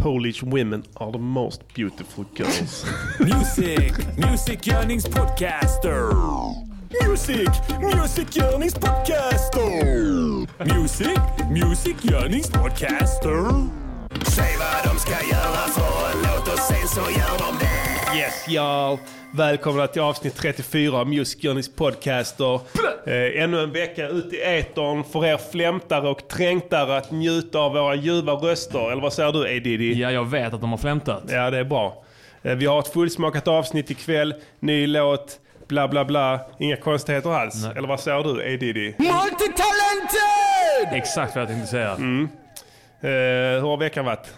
Polish women are the most beautiful girls. Music, Music Yearnings Podcaster. Music, Music Yearnings Podcaster. Music, Music Yearnings Podcaster. Säg vad de ska göra för en låt och sen så gör de det. Yes y'all! Välkomna till avsnitt 34 av Music Journeys podcaster. Eh, ännu en vecka ut i etern för er flämtare och trängtare att njuta av våra ljuva röster. Eller vad säger du A Diddy? Ja, jag vet att de har flämtat. Ja, det är bra. Eh, vi har ett fullsmakat avsnitt ikväll, ny låt, bla bla bla. Inga konstigheter alls. Nej. Eller vad säger du A Diddy? Multitalented! Exakt vad jag tänkte säga. Eh, hur har veckan varit?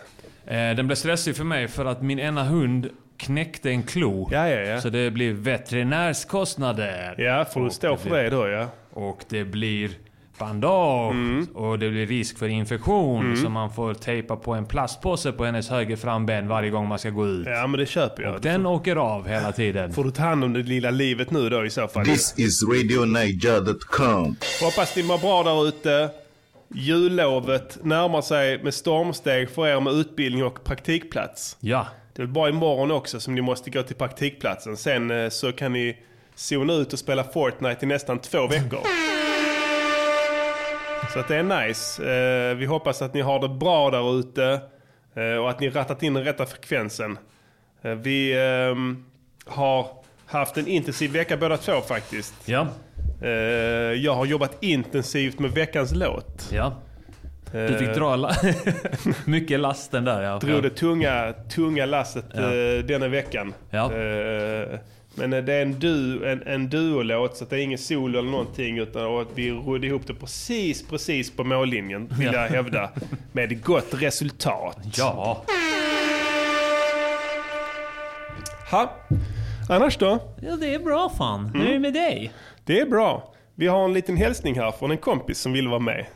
Eh, den blev stressig för mig för att min ena hund knäckte en klo. Ja, ja, ja. Så det blir veterinärskostnader. Ja, får du Och stå för blir- det då ja. Och det blir bandage. Mm. Och det blir risk för infektion. Så man får tejpa på en plastpåse på hennes höger framben varje gång man ska gå ut. Ja, men det köper jag. Den åker av hela tiden. Får du ta hand om det lilla livet nu då i så fall. This is RadioNiger.com. Hoppas ni mår bra där ute. Jullovet närmar sig med stormsteg för er med utbildning och praktikplats. Ja. Det är bara imorgon också som ni måste gå till praktikplatsen. Sen eh, så kan ni zona ut och spela Fortnite i nästan två veckor. Så att det är nice. Eh, Vi hoppas att ni har det bra där ute eh, och att ni rattat in den rätta frekvensen. Vi ehm, har haft en intensiv vecka båda två faktiskt. Ja. Jag har jobbat intensivt med veckans låt. Ja. Du fick dra la- mycket lasten där ja. drog det tunga, tunga lasset Ja. eh, denna veckan. Ja. Eh, men eh, det är en, du, en, en duolåt så att det är ingen solo eller någonting utan och att vi rodde ihop det precis, precis på mållinjen vill Ja. jag hävda. Med gott resultat. Ja. Ha. Annars då? Ja, det är bra fan. Hur Mm. är det med dig? Det är bra. Vi har en liten hälsning här från en kompis som vill vara med.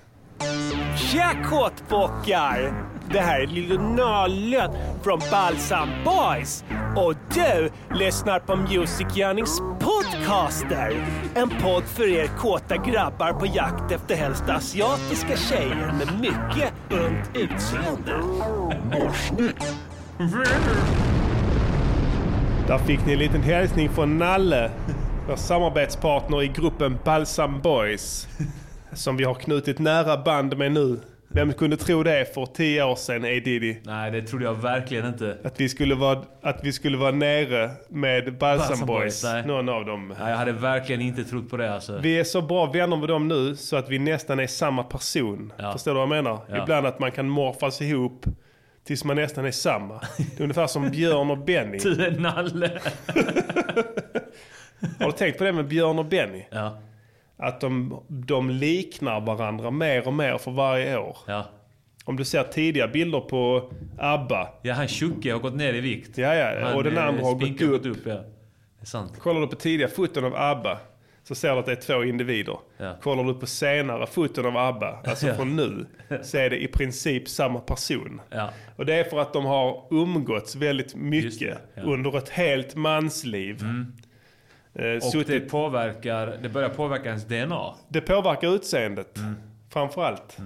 Tja kåtbockar! Det här är Lille Nallen från Balsam Boys. Och du lyssnar på Music Yearnings podcaster. En podd för er kåta grabbar på jakt efter helst asiatiska tjejer med mycket ungt utseende. Där fick ni en liten hälsning från Nalle, vår samarbetspartner i gruppen Balsam Boys. Som vi har knutit nära band med nu. Vem kunde tro det för tio år sedan, A Diddy? Nej, det trodde jag verkligen inte. Att vi skulle vara, att vi skulle vara nere med Balsam, Boys, nej. någon av dem. Nej, jag hade verkligen inte trott på det alltså. Vi är så bra vänner med dem nu så att vi nästan är samma person. Ja. Förstår du vad jag menar? Ja. Ibland att man kan morfas ihop tills man nästan är samma. Det är ungefär som Björn och Benny. Du är nalle. Har du tänkt på det med Björn och Benny? Ja, Att de, de liknar varandra mer och mer för varje år. ja. Om du ser tidiga bilder på ABBA. Ja, han tjocke har gått ner i vikt. Ja, ja. Han, och den eh, andra har gått upp. upp. Ja. Det är sant. Kollar du på tidiga foton av ABBA så ser du att det är två individer. Ja. Kollar du på senare foton av ABBA, alltså Ja. från nu, så är det i princip samma person. Ja. Och det är för att de har umgåtts väldigt mycket under ett helt mansliv. Eh, Och suttit- det påverkar, det börjar påverka ens DNA. Det påverkar utseendet. Mm. Framförallt.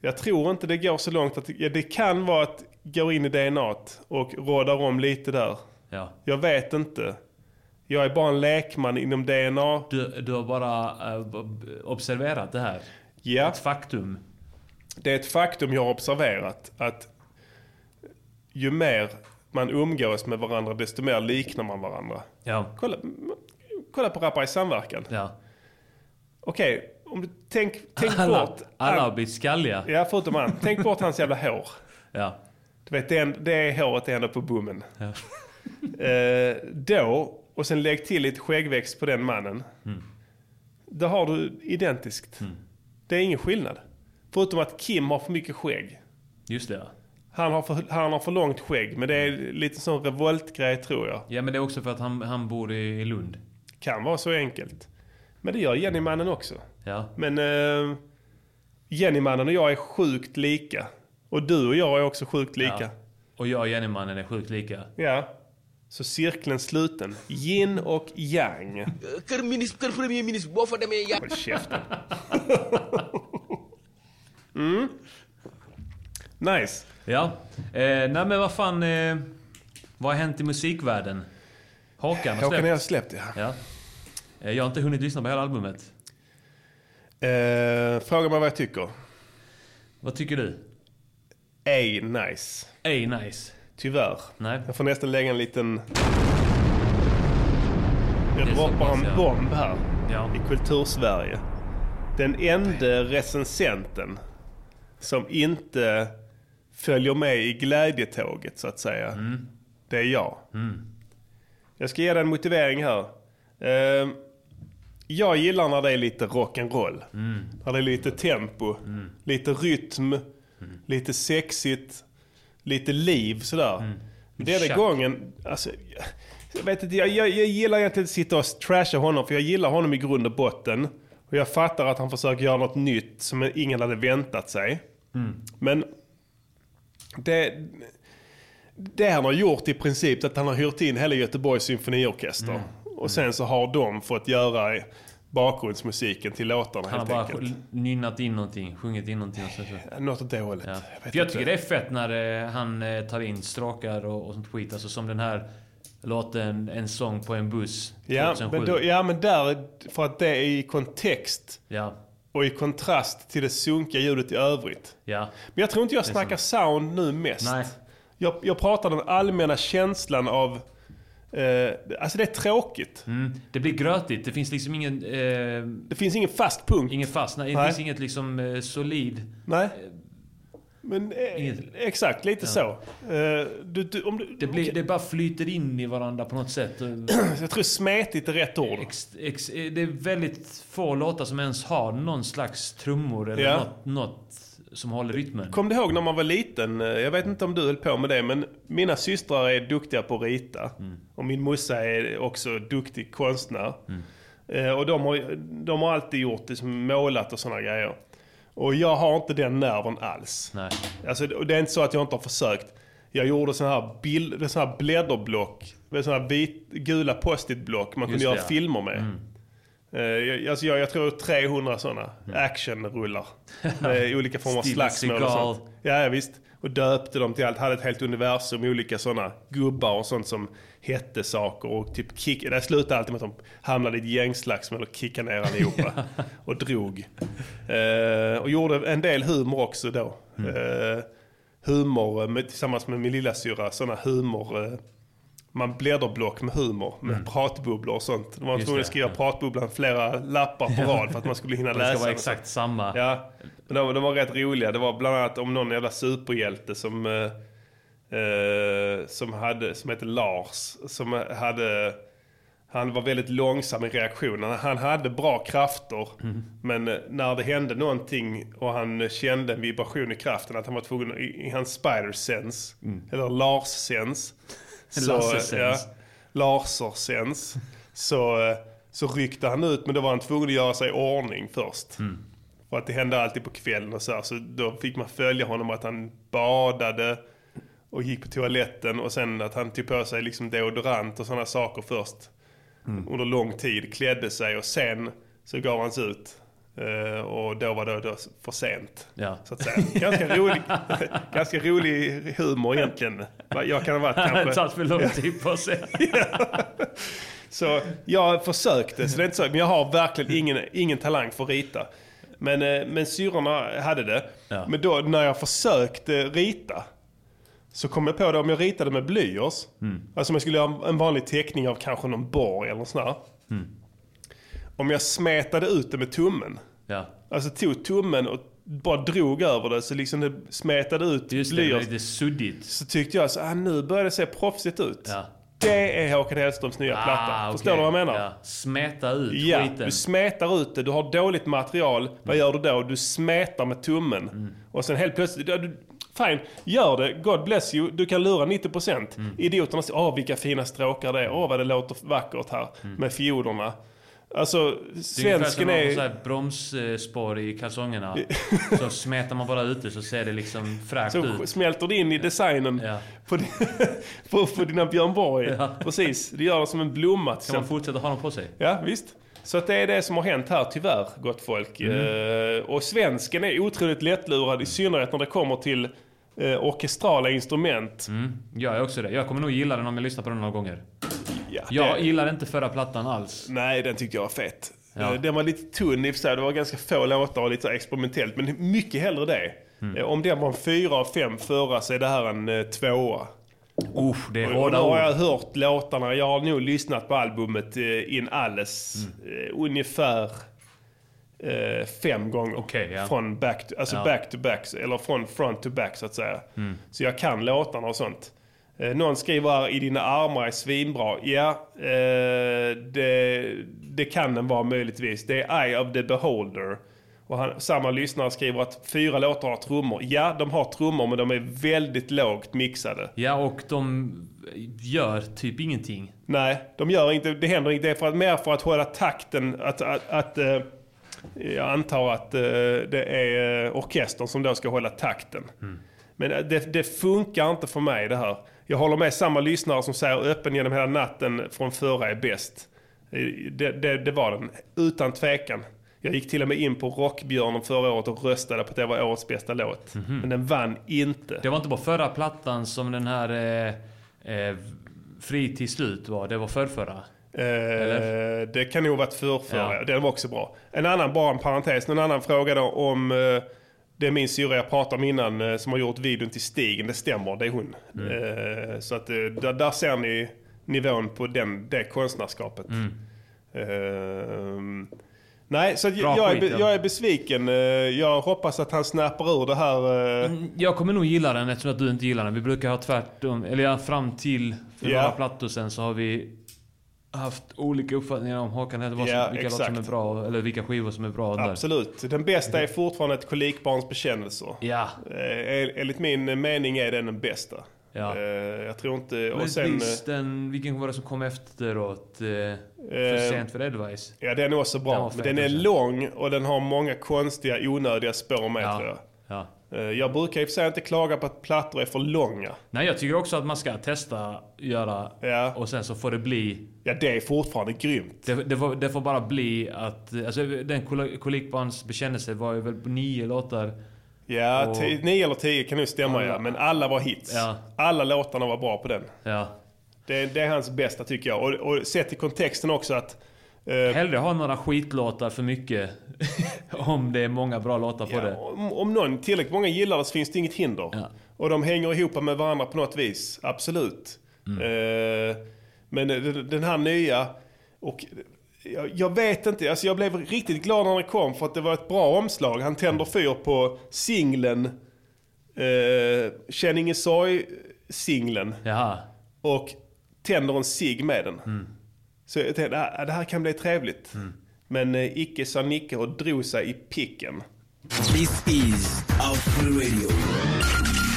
Jag tror inte det går så långt att... Ja, det kan vara att gå in i DNA och rådar om lite där. Ja. Jag vet inte. Jag är bara en lekman inom DNA. Du, du har bara b- observerat det här. Ja, Ett faktum. det är ett faktum jag har observerat. Att ju mer man umgås med varandra, desto mer liknar man varandra. Ja. Kolla, kolla på Rappare i samverkan. Ja. Okej, om du tänk, tänk Alla, bort... alla har blivit skalliga. Ja, förutom han. Tänk bort hans jävla hår. Ja. Du vet, det, är, det är håret ändå på bommen. Ja. Eh, då, och sen lägg till lite skäggväxt på den mannen. Mm. Då har du identiskt. Det är ingen skillnad. Förutom att Kim har för mycket skägg. Just det. ja. Han har för, han har för långt skägg, men det är lite sån revoltgrej tror jag. Ja, men det är också för att han, han bor i Lund. Kan vara så enkelt. Men det gör Jenny-mannen också. Ja. Men eh, Jenny-mannen och jag är sjukt lika. Och du och jag är också sjukt lika. ja. Och jag och Jennymannen är sjukt lika. Ja. Så cirkeln sluten. Yin och yang. Håll käften. mm. Nice. Ja. Eh, nej men vad fan. Eh, vad har hänt i musikvärlden? Håkan har Håkan släppt. har släppt ja. Ja. Eh, jag har inte hunnit lyssna på hela albumet. Eh, fråga mig vad jag tycker. Vad tycker du? Ej nice. Ej nice. Tyvärr. Nej. Jag får nästan lägga en liten... Jag droppar en ja. bomb här Ja. i Kultursverige. Den enda recensenten som inte följer med i glädjetåget så att säga. Mm. Det är jag. Jag ska ge dig en motivering här. Eh, jag gillar när det är lite rock'n'roll. Mm. När det är lite tempo, lite rytm, Mm. lite sexigt, lite liv sådär. Mm. Denna gången, alltså, jag, vet inte, jag, jag, jag gillar egentligen att sitta och trasha honom för jag gillar honom i grund och botten. Och jag fattar att han försöker göra något nytt som ingen hade väntat sig. Men det, det han har gjort i princip är att han har hyrt in hela Göteborgs symfoniorkester. Mm. Och sen så har de fått göra bakgrundsmusiken till låtarna Han har bara enkelt. nynnat in någonting, sjungit in någonting och så. så. Något dåligt. Ja. Jag Jag, vet För jag inte. tycker det är fett när eh, han eh, tar in stråkar och, och sånt skit. Alltså som den här låten En sång på en buss Ja 2007. men, då, ja, men där, för att det är i kontext ja, och i kontrast till det sunkiga ljudet i övrigt. ja. Men jag tror inte jag snackar sound nu mest. Nej. Jag, jag pratar den allmänna känslan av... Eh, alltså det är tråkigt. Mm. Det blir grötigt. Det finns liksom ingen... Eh, Det finns ingen fast punkt. ingen fast... Nej, det Nej. finns inget liksom eh, solid... Nej. Men eh, Inget. exakt, lite så. Eh, du, du, om du, Det, blir, okej. det bara flyter in i varandra på något sätt. Jag tror smetigt är rätt ord. Ex, ex, eh, det är väldigt få låtar som ens har någon slags trummor eller Ja. något, något som håller rytmen. Kom du ihåg när man var liten? Jag vet inte om du höll på med det, men mina systrar är duktiga på att rita. Och min morsa är också duktig konstnär. Eh, Och de har, de har alltid gjort liksom, målat och sådana grejer. Och jag har inte den nerven alls. Nej. Alltså, det är inte så att jag inte har försökt. Jag gjorde sådana här, bild, såna här blädderblock, såna här vit, gula post-it-block man kunde Just göra det, ja. filmer med. Eh, jag, alltså jag, jag tror 300 sådana actionrullar. Med olika former av slagsmål och sånt. Ja, ja, visst. Och döpte dem till allt. Hade ett helt universum med olika sådana gubbar och sånt som hette saker. Och typ kick, det slutade alltid med att de hamnade i ett gängslagsmål och kickade ner allihopa. och drog. Eh, och gjorde en del humor också då. Eh, humor med, tillsammans med min lilla syra sådana humor. Man blädderblock med humor, med pratbubblor och sånt. De var det, att skriva ja. pratbubblan flera lappar på rad för att man skulle hinna Det läsa. ska vara exakt samma. Ja, men de, de var rätt roliga. Det var bland annat om någon jävla superhjälte som, eh, eh, som, hade, som hette Lars. Som hade, han var väldigt långsam i reaktionen. Han hade bra krafter. Men eh, när det hände någonting och han kände en vibration i kraften att han var tvungen, i, i hans spider sense, eller Lars sense. Lasse-sense. ja, lasersens. Så, eh, så ryckte han ut, men då var han tvungen att göra sig i ordning först. För att det hände alltid på kvällen och så här, Så då fick man följa honom att han badade och gick på toaletten och sen att han tog på sig liksom deodorant och sådana saker först. Under lång tid, klädde sig och sen så gav han sig ut. Eh, och då var det då för sent. Ja. Så att säga. Ganska rolig, ganska rolig humor egentligen. Jag kan ha varit Det kanske... tagit för lång tid på sig. Så jag försökte, så det är inte så, men jag har verkligen ingen, ingen talang för att rita. Men, eh, men syrrorna hade det. Ja. Men då när jag försökte rita så kom jag på det om jag ritade med blyerts. Alltså om jag skulle göra en vanlig teckning av kanske någon borg eller något sånt där. Om jag smetade ut det med tummen. Ja. Alltså tog tummen och bara drog över det så liksom det smetade ut Just det, det blyerts. lite suddigt. Så tyckte jag så ah, nu börjar det se proffsigt ut. Ja. Det är Håkan Hellströms nya platta. Förstår okej. du vad jag menar? Ja. Smeta ut Ja, skiten. du smetar ut det, du har dåligt material. Vad gör du då? Du smetar med tummen. Mm. Och sen helt plötsligt, du, fine, gör det. God bless you. Du kan lura 90%. Mm. Idioterna säger, åh vilka fina stråkar det är. Åh vad det låter vackert här med fiolerna. Alltså, Mm. Det är ungefär svensken som så är... bromsspår i kalsongerna. så smetar man bara ut det så ser det liksom fräscht Så ut. smälter det in i designen Ja. på, din, på, på dina Björn Borg. Ja. Precis, det gör det som en blomma. Kan man fortsätta ha dem på sig? Ja, visst. Så att det är det som har hänt här tyvärr, gott folk. Mm. Eh, och svensken är otroligt lättlurad, i synnerhet när det kommer till eh, orkestrala instrument. Mm, jag är också det. Jag kommer nog gilla den om jag lyssnar på den några gånger. Ja, Jag det- gillar inte förra plattan alls. Nej, den tyckte jag var fet. Ja. Eh, Den var lite tunn i och sig. Det var ganska få låtar och lite så experimentellt. Men mycket hellre det. Mm. Eh, Om den var en fyra av fem förra så är det här en eh, tvåa. Usch, det är Och nu hårda har jag ord. hört låtarna. Jag har nog lyssnat på albumet eh, in alles Mm. eh, ungefär eh, fem gånger. Okej, ja. Från back to, alltså Ja. back to back, eller från front to back så att säga. Mm. Så jag kan låtarna och sånt. Eh, någon skriver här, i dina armar är svinbra. Ja, eh, det, det kan den vara möjligtvis. Det är Eye of the Beholder. Och han, samma lyssnare skriver att fyra låtar har trummor. Ja, de har trummor men de är väldigt lågt mixade. Ja, och de gör typ ingenting. Nej, de gör inte, det händer inte. Det är för att, mer för att hålla takten. Att, att, att, eh, jag antar att eh, det är eh, orkestern som då ska hålla takten. Men eh, det, det funkar inte för mig det här. Jag håller med samma lyssnare som säger öppen genom hela natten från förra är bäst. Eh, Det, det, det var den, utan tvekan. Jag gick till och med in på Rockbjörnen förra året och röstade på att det var årets bästa låt. Men den vann inte. Det var inte på förra plattan som den här eh, eh, Fri till slut var. Det var förrförra. Eh, det kan nog varit förrförra. Ja. Den var också bra. En annan, bara en parentes, en annan fråga då om eh, det är min syrra jag pratade om innan eh, som har gjort videon till Stigen. Det stämmer, det är hon. Mm. Eh, så att eh, där, där ser ni nivån på den, det konstnärskapet. Eh, nej, så Bra jag, är, jag är besviken. Jag hoppas att han snappar ur det här. eh, Jag kommer nog gilla den eftersom att du inte gillar den. Vi brukar ha tvärtom. Eller fram till för Ja. några plattor sen så har vi haft olika uppfattningar om Håkan Hellberg. Ja, vilka låtar som är bra, eller vilka skivor som är bra där. Absolut. Den bästa är fortfarande ett kolikbarns bekännelser. Ja. Eh, Enligt min mening är den den bästa. Ja. Eh, Jag tror inte... Och Men sen, visst, den, vilken var det som kom efteråt? Eh, för Eh, sent för Advice? ja, den är också Den bra. var Men den är också. lång och den har många konstiga, onödiga spår med tror jag. Ja. Eh, Jag brukar i och för sig inte klaga på att plattor är för långa. Nej, jag tycker också att man ska testa, göra Ja, och sen så får det bli... ja det är fortfarande grymt. Det, det, får, det får bara bli att... Alltså den kol- kolikbarns bekännelse var ju väl på nio låtar. Ja, Och- nio eller tio kan nog stämma Alla- ja. Men alla var hits. Ja. Alla låtarna var bra på den. Ja. Det, det är hans bästa tycker jag. Och, och sett i kontexten också att... eh, Hellre ha några skitlåtar för mycket. om det är många bra låtar på Ja, det. om, om någon tillräckligt många gillar det så finns det inget hinder. Ja. Och de hänger ihop med varandra på något vis, absolut. Mm. Eh, men den den här nya, och jag, jag vet inte, alltså jag blev riktigt glad när den kom för att det var ett bra omslag. Han tänder fyr på singeln, uh, Känn ingen sorg-singeln Jaha. och tänder en cigg med den. Mm. Så jag tänkte, "Ah, det här kan bli trevligt. Men eh, icke sa Nicke och drog sig i picken. This is Afro Radio,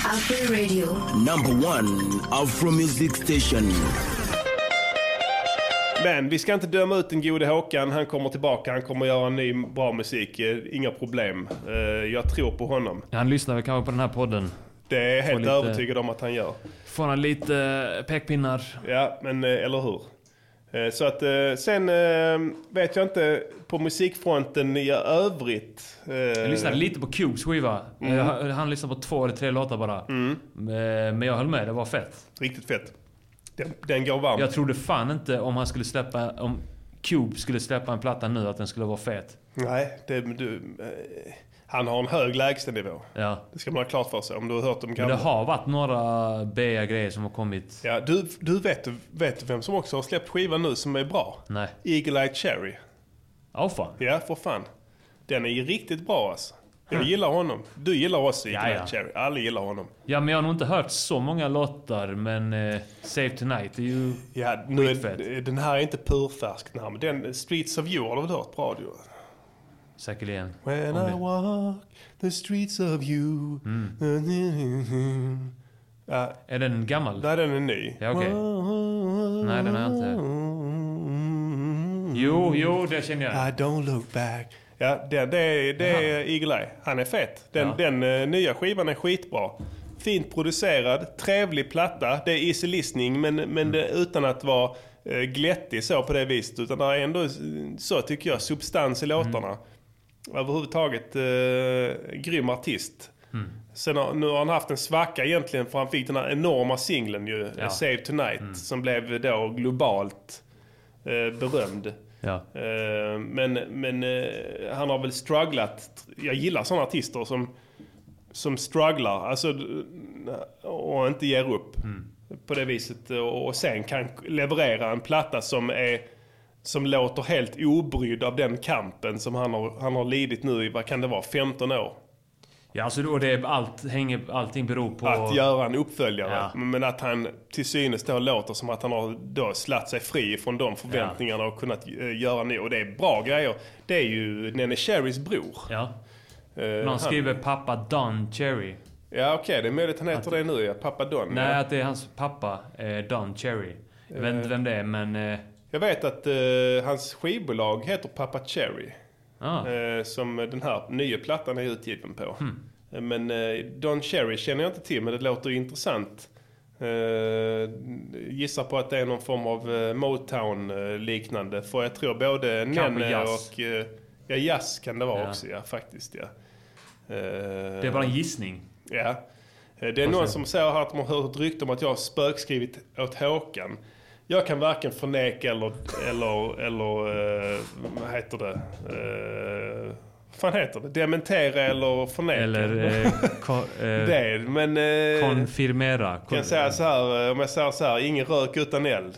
Afro Radio. number one Afro music station. Men vi ska inte döma ut den gode Håkan. Han kommer tillbaka. Han kommer göra ny bra musik. Eh, Inga problem. Eh, Jag tror på honom. Han lyssnar väl kanske på den här podden. Det är jag helt lite- övertygad om att han gör. Får han lite eh, pekpinnar. Ja, men eller hur? Så att sen vet jag inte på musikfronten i övrigt. Jag lyssnade lite på Cubes skiva. Mm. Han, lyssnade på två eller tre låtar bara. Eh, Men jag höll med, det var fett. Riktigt fett. Den, den går varm. Jag trodde fan inte om han skulle släppa... Om Cube skulle släppa en platta nu att den skulle vara fet. Nej, det, du, eh, han har en hög lägstanivå. Ja. Det ska man ha klart för sig om du har hört om Men gamla. det har varit några bea grejer som har kommit. Ja, du, du vet, vet vem som också har släppt skivan nu som är bra? Nej. Eagle Eye Cherry. Ja, fan. Ja, för fan. Den är ju riktigt bra alltså. Jag gillar honom. Du gillar också Eagle Ja, Eye ja. Cherry. Alla gillar honom. Ja, men jag har nog inte hört så många låtar, men eh, Save Tonight är ju... Ja, nu är, den här är inte purfärsk den här, men den Streets of You har du väl hört på radio? Säkerligen. When I walk the streets of you. Ja, Är den gammal? nej, den är ny. Ja, okej. Nej, den har jag inte. Jo, jo, det känner jag. I don't look back. Ja, det, det, är- det är Eagle Eye. Han är fet. Den, Ja. den eh, nya skivan är skitbra. Fint producerad, trevlig platta. Det är easy listening men, men det, utan att vara eh, glättig så på det viset. Utan det är ändå, så tycker jag, substans i låtarna. Överhuvudtaget eh, grym artist. Sen har, nu har han haft en svacka egentligen för han fick den här enorma singeln ju, Ja. Mm. Save Tonight, som blev då globalt eh, berömd. Ja. Eh, men men eh, han har väl strugglat. Jag gillar sådana artister som, som strugglar alltså, och inte ger upp på det viset. Och, och sen kan leverera en platta som är som låter helt obrydd av den kampen som han har, han har lidit nu i, vad kan det vara, 15 år. Ja, alltså då det allt, hänger, allting beror på... Att göra en uppföljare. Ja. Men att han till synes då låter som att han har då slatt sig fri från de förväntningarna och kunnat eh, göra nu. Och det är bra grejer. Det är ju Nene Cherrys bror. Ja. Eh, Någon han- skriver pappa Don Cherry. Ja okej, det är möjligt han heter det nu ja. Pappa Don. Nej, ja. att det är hans pappa, eh, Don Cherry. Jag vet inte vem det är, men... Eh, Jag vet att eh, hans skivbolag heter Pappa Cherry. Ah, Eh, som den här nya plattan är utgiven på. Eh, Men eh, Don Cherry känner jag inte till, men det låter intressant. Eh, gissar på att det är någon form av Motown-liknande. För jag tror både Nenne jazz. och... Eh, ja, jazz kan det vara Ja. också, ja faktiskt. Ja. Det är bara en gissning. Ja. Det är någon som säger här att de har hört rykte om att jag har spökskrivit åt Håkan. Jag kan varken förneka eller, eller, eller eh, vad heter det? Eh, vad fan heter det? Dementera eller förneka. Eller... Eh, ko, eh, det, men... Eh, konfirmera. kan jag säga så här, eh, om jag säger så här, ingen rök utan eld.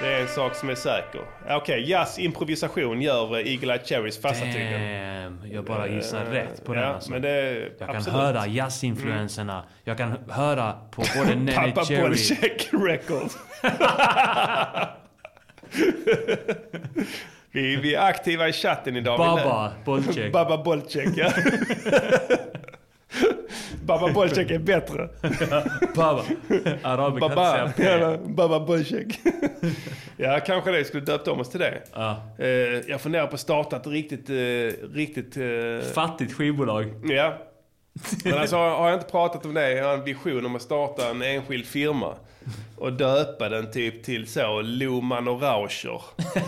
Det är en sak som är säker. Okej, jazz improvisation gör eh, Eagle Eye Cherries fasta tydligen. Jag bara gissar Eh, rätt på den ja, alltså. men det, Jag kan absolut. höra jazzinfluenserna. Jag kan höra på både Nene Pappa Cherry... Bolcheck Records. vi, vi är aktiva i chatten idag. Baba Bolcheck. lä- Baba Bolcheck, ja. Baba Bolcheck är bättre. Baba. Araber kan inte Baba, säga P. ja, Baba Bolcheck. ja, kanske det skulle döpt om oss till det. Ja. Eh, jag funderar på att starta ett riktigt, eh, riktigt... eh, Fattigt skivbolag. Ja. Men alltså har jag inte pratat om det. Jag har en vision om att starta en enskild firma. Och döpa den typ till så Loman och Rauscher.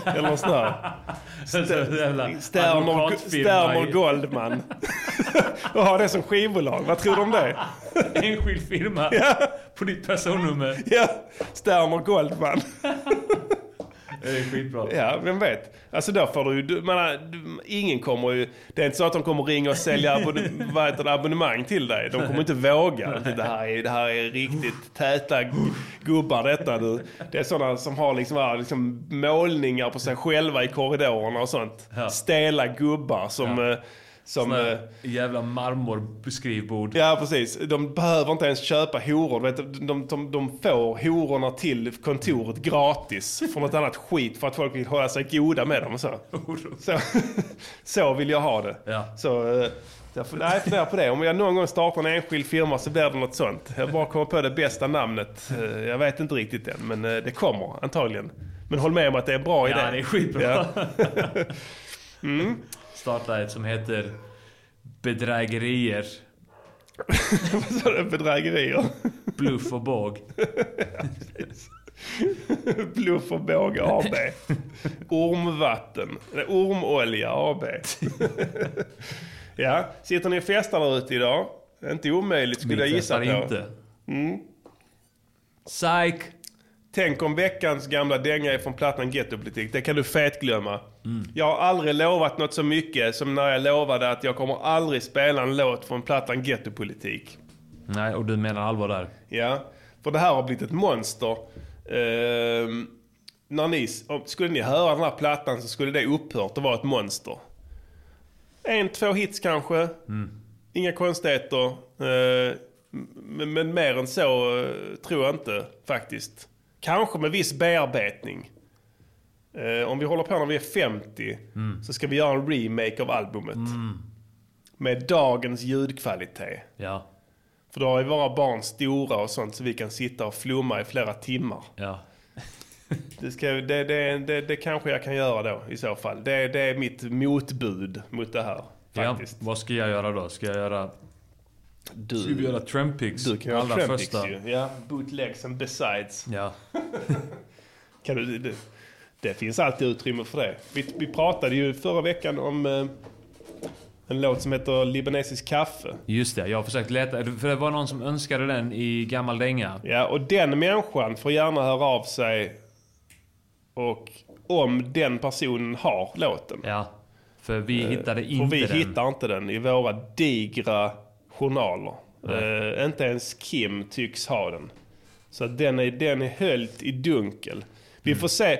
Eller något sånt där. Sterner, Goldman. och ha det som skivbolag. Vad tror du om det? Enskild firma. På ditt personnummer. Ja, Sterner Goldman. Det är skitbra. Ja, vem vet. Alltså då får du ju, ingen kommer ju, det är inte så att de kommer ringa och sälja abonne, vad heter det, abonnemang till dig. De kommer inte våga. Det här är, det här är riktigt täta gubbar detta du. Det är sådana som har liksom, liksom målningar på sig själva i korridorerna och sånt. Ja. Stela gubbar som... Ja. Eh, som Såna eh, jävla marmorskrivbord. Ja, precis. De behöver inte ens köpa horor. Vet, de, de, de får hororna till kontoret gratis från något annat skit för att folk vill hålla sig goda med dem. Så, så, så vill jag ha det. Ja. Så, eh, därför, nej, jag funderar på det. Om jag någon gång startar en enskild firma så blir det något sånt. Jag bara kommer på det bästa namnet. Eh, Jag vet inte riktigt än, men eh, det kommer antagligen. Men håll med om att det är en bra idé. Ja, det är skitbra. Ja. Starta ett som heter Bedrägerier. Så det är Bedrägerier. Bluff och båg. Bluff och båge AB. Ormvatten. Ormolja AB. ja, sitter ni och festar där ute idag? Det är inte omöjligt skulle jag gissa på. inte. Psych! Tänk om veckans gamla dänga är från plattan Ghettopolitik. Det kan du fetglömma. Jag har aldrig lovat något så mycket som när jag lovade att jag kommer aldrig spela en låt från plattan Ghettopolitik. Nej, och du menar allvar där? Ja, för det här har blivit ett monster. Ehm, när ni, skulle ni höra den här plattan så skulle det upphört att vara ett monster. En, två hits kanske. Inga konstigheter. Eh, men, men mer än så eh, tror jag inte faktiskt. Kanske med viss bearbetning. Eh, om vi håller på när vi är 50 så ska vi göra en remake av albumet. Med dagens ljudkvalitet. Ja. För då är våra barn stora och sånt så vi kan sitta och flumma i flera timmar. Ja. Det, ska, det, det, det, det kanske jag kan göra då i så fall. Det, det är mitt motbud mot det här. ja. Faktiskt. Vad ska jag göra då? Ska jag göra... Du, Ska vi göra Trampix? du kan göra Trampix ju. Ja, bootlegs and besides. Ja. Kan du, det, det finns alltid utrymme för det. Vi, vi pratade ju förra veckan om, eh, En låt som heter Libanesisk kaffe. Just det, jag har försökt leta. För det var någon som önskade den i gammal dänga. Ja, och den människan får gärna höra av sig och om den personen har låten. Ja. För vi hittade För inte vi den. hittar inte den i våra digra journaler. Eh, inte ens Kim tycks ha den. Så den är, den är höljd i dunkel. Vi får se.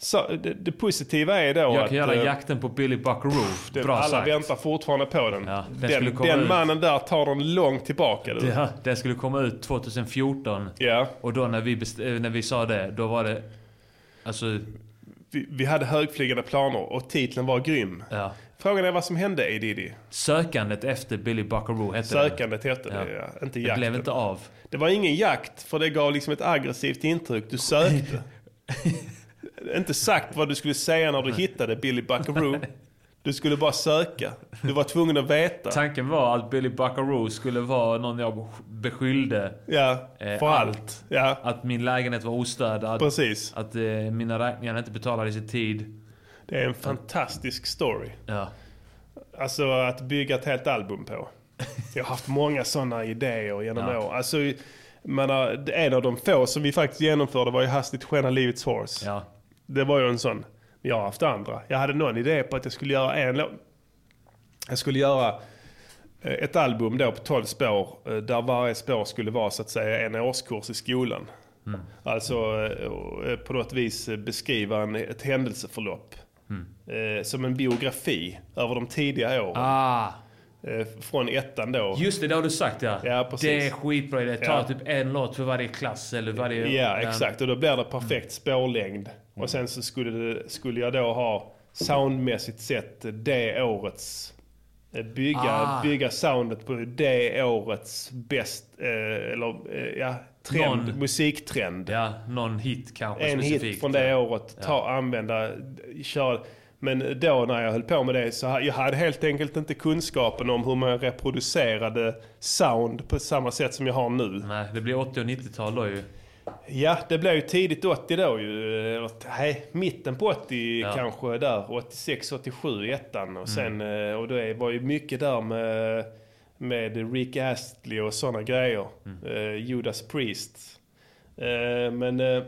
Så, det, det positiva är då Mm. Jag att kan göra eh, jakten på Billy Buckaroo. den, Bra alla sagt. väntar fortfarande på den. Ja, den den den mannen där tar den långt tillbaka. Du. Ja, den skulle komma ut 2014. Ja. Och då när vi, eh, när vi sa det, då var det... Alltså, Vi, vi hade högflygande planer och titeln var grym. ja. Frågan är vad som hände i Diddy. Sökandet efter Billy Buckaroo hette Sökandet hette Ja. det, ja. Inte det. jakten. Det blev inte av. Det var ingen jakt, för det gav liksom ett aggressivt intryck. Du sökte. inte sagt vad du skulle säga när du hittade Billy Buckaroo. Du skulle bara söka. Du var tvungen att veta. Tanken var att Billy Buckaroo skulle vara någon jag beskyllde. Ja, Eh, för allt. Ja, Att min lägenhet var ostädad. precis. Att eh, mina räkningar inte betalades i tid. Det är en fantastisk story. Ja. Alltså att bygga ett helt album på. Jag har haft många sådana idéer genom Ja. år. Alltså, har, en av de få som vi faktiskt genomförde var ju Hastigt skena livets horse. Ja. Det var ju en sån. Jag har haft andra. Jag hade någon idé på att jag skulle göra en låt. Jag skulle göra eh, ett album då på 12 spår eh, där varje spår skulle vara så att säga en årskurs i skolan. Alltså eh, på något vis beskriva en, ett händelseförlopp. Eh, som en biografi över de tidiga åren. Ah, från ettan då. just det, det har du sagt ja. Ja, precis. Det är skitbra idé. Ta Ja. typ en låt för varje klass eller varje... Ja, exakt. Och då blir det perfekt spårlängd. Mm. Och sen så skulle, det, skulle jag då ha soundmässigt sett det årets... eh, Bygga, Ah. bygga soundet på det årets bäst, eh, eller eh, ja, trend, Någon- musiktrend. Ja, någon hit kanske en specifikt. hit från det året, ta, använda, köra. Men då när jag höll på med det så jag hade helt enkelt inte kunskapen om hur man reproducerade sound på samma sätt som jag har nu. Nej, det blir 80 och 90-tal då ju. Ja, det blev ju tidigt 80 då ju. Nej, mitten på 80 Ja. kanske där. 86, 87 i ettan. Och sen, Mm. eh, och det var ju mycket där med, med Rick Astley och sådana grejer. Mm. Eh, Judas Priest. Eh, men eh,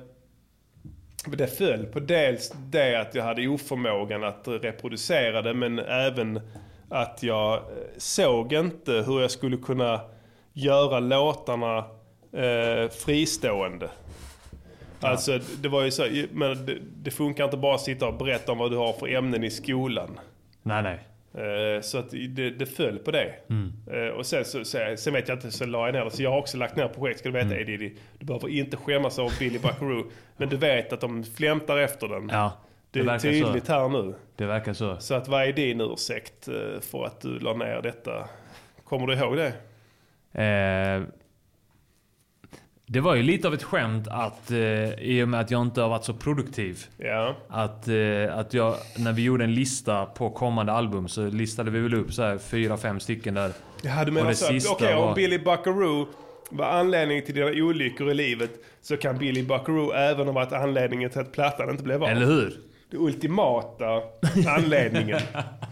det föll på dels det att jag hade oförmågan att reproducera det. Men även att jag eh, såg inte hur jag skulle kunna göra låtarna eh, fristående. Alltså det var ju så, men det, det funkar inte bara att sitta och berätta om vad du har för ämnen i skolan. Nej, nej. Eh, Så att det, det föll på det. Eh, Och sen, så, sen vet jag inte, så la jag ner det. Så jag har också lagt ner projekt, ska du veta Eddie. Eddie. Du behöver inte skämmas av Billy Buckaroo. men du vet att de flämtar efter den. Ja, det det är tydligt så. här nu. Det verkar så. Så att vad är din ursäkt eh, för att du la ner detta? Kommer du ihåg det? Eh, det var ju lite av ett skämt att eh, i och med att jag inte har varit så produktiv. Ja. Att, eh, att jag, när vi gjorde en lista på kommande album så listade vi väl upp så här fyra, fem stycken där. Ja, du menar så. Okej, om var- Billy Buckaroo var anledningen till dina olyckor i livet så kan Billy Buckaroo även ha varit anledningen till att plattan inte blev av. Eller hur? Det ultimata anledningen.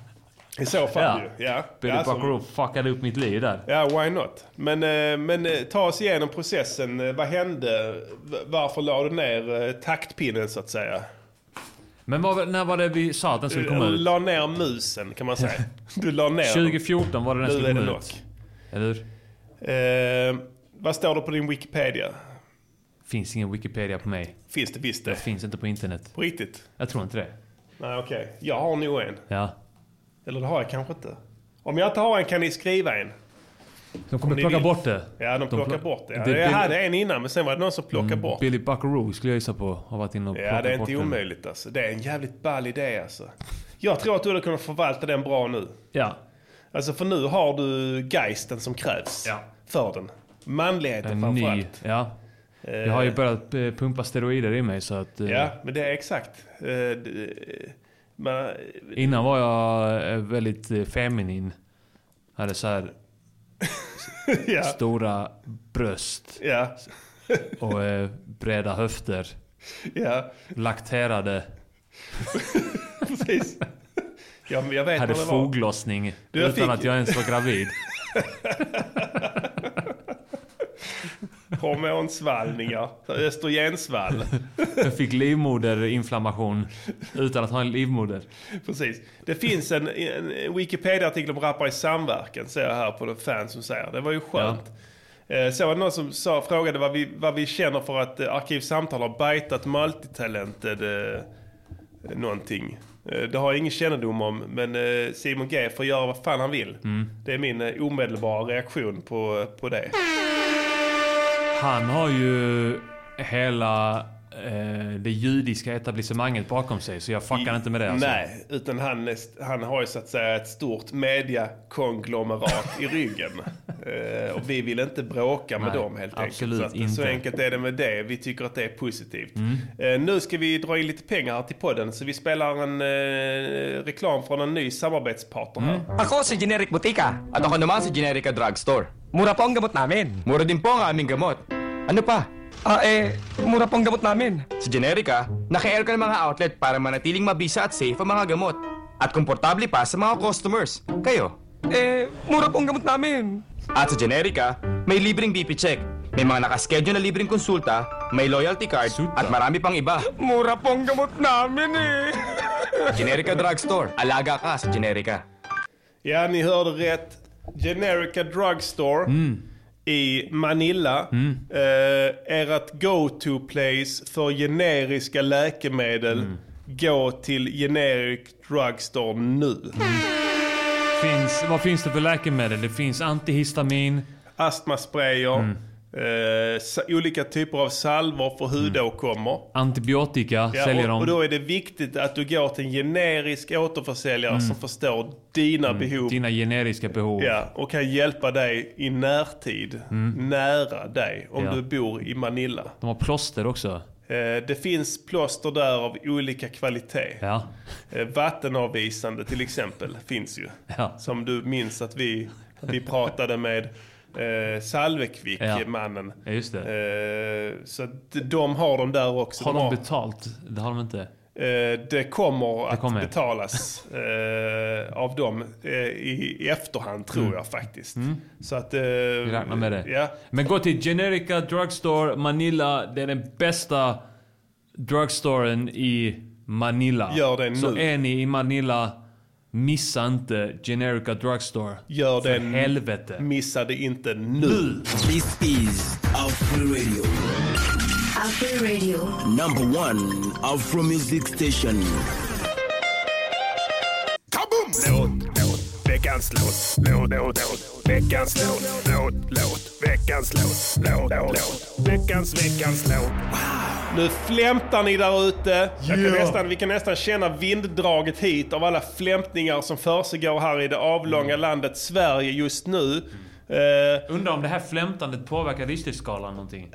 I så fall Ja. ju. Ja. Billy alltså- Buckaroo fuckade upp mitt liv där. Ja, why not? Men, eh, men eh, ta oss igenom processen. Eh, Vad hände? Varför la du ner taktpinnen så att säga? Men vad, när var det vi sa att den skulle komma Du ut? la ner musen kan man säga. Du la ner den. 2014 var det den skulle komma ut. Eller hur? Eh, vad står det på din Wikipedia? Finns ingen Wikipedia på mig. Finns det visst Det det? finns inte på internet. På riktigt? Jag tror inte det. Nej, okej. Jag har nog en. Ja. Eller det har jag kanske inte. Om jag inte har en kan ni skriva en. De kommer plocka vill. bort det. Ja, de plockar plock- bort det. Ja, Det- jag hade en innan, men sen var det någon som plockade bort. Billy Buckaroo skulle jag gissa på. Har varit inne och Ja, plockat det är bort inte den. omöjligt alltså. Det är en jävligt ball idé alltså. Jag tror att du hade kunnat förvalta den bra nu. Ja. Alltså för nu har du geisten som krävs Ja. för den. Manligheten En ny. framförallt. Ja. Jag har ju börjat eh, pumpa steroider i mig så att... eh, Ja, men det är exakt. Man, Innan var jag eh, väldigt eh, feminin. Hade så här ja, stora bröst ja, och eh, breda höfter. ja, Lakterade. precis. Ja, men jag vet hade foglossning Du, jag utan fick- att jag ens var gravid. Hormonsvallningar. Östrogensvall. Jag fick livmoderinflammation utan att ha en livmoder. Precis. Det finns en, en Wikipedia-artikel om rappare i samverkan, ser jag här på de fans som säger. Det var ju skönt. Eh, Så var det någon som sa, frågade vad vi, vad vi känner för att eh, Arkivsamtal har bajtat multitalented eh, någonting. Det har jag ingen kännedom om, men Simon G får göra vad fan han vill. Det är min omedelbara reaktion på, på det. Han har ju hela det judiska etablissemanget bakom sig, så jag fuckar inte med det. Alltså. Nej, utan han, han har ju så att säga ett stort mediakonglomerat i ryggen. Eh, och vi vill inte bråka med Nej, dem helt absolut enkelt. Så, att, så inte. enkelt är det med det. Vi tycker att det är positivt. Mm. Eh, nu ska vi dra in lite pengar här till podden. Så vi spelar en eh, reklam från en ny samarbetspartner här. Ako si Generic Butika at ako naman si Generica Drugstore. Mura po ang gamot namin. Mura din po ang aming gamot. Ano pa? Ah, eh, mura po ang gamot namin. Sa Generica, naka-air ka ng mga outlet para manatiling mabisa at safe ang mga gamot. At komportable pa sa mga customers. Kayo? Eh, mura po ang gamot namin. At sa Generica, may libreng BP check. May mga nakaschedule na libreng konsulta, may loyalty card, at marami pang iba. Mura po ang gamot namin eh. Generica Drugstore. Alaga ka sa Generica. Ja, ni hörde rätt. Generica Drugstore i Manila. Eh, ert go-to-place för generiska läkemedel. Gå till Generic Drugstore nu. Finns, vad finns det för läkemedel? Det finns antihistamin. Astmasprayer. Sa- olika typer av salvor för hudåkommor. Antibiotika Ja, säljer och, och de. då är det viktigt att du går till en generisk återförsäljare som förstår dina behov. Dina generiska behov. Ja, och kan hjälpa dig i närtid, nära dig, om Ja. du bor i Manila. De har plåster också. Eh, det finns plåster där av olika kvalitet. Ja. Eh, vattenavvisande till exempel finns ju. Ja. Som du minns att vi, vi pratade med eh, Salvekvik, Ja. mannen. Ja, just det. Eh, så att de har de där också. Har de de betalt? Det har de inte. Eh, det kommer att kommer. betalas eh, av dem eh, i, i efterhand tror jag faktiskt. Så att... Eh, Mm. Vi räknar med det. Ja, Men gå till Generica Drugstore Manila. Det är den bästa drugstoren i Manila. Gör det Så nu. är ni i Manila, missa inte Generica Drugstore. gör För det. helvete. Missa det inte nu. This is Afro Radio, After Radio. number one Afro music station. Låt, låt, veckans låt, låt, låt, låt, veckans låt, låt, låt, veckans låt, låt, låt, veckans, veckans låt. Nu flämtar ni där ute. Nästan, vi kan nästan känna vinddraget hit av alla flämtningar som försiggår här i det avlånga landet Sverige just nu. Eh, Undrar om det här flämtandet påverkar Richterskalan någonting?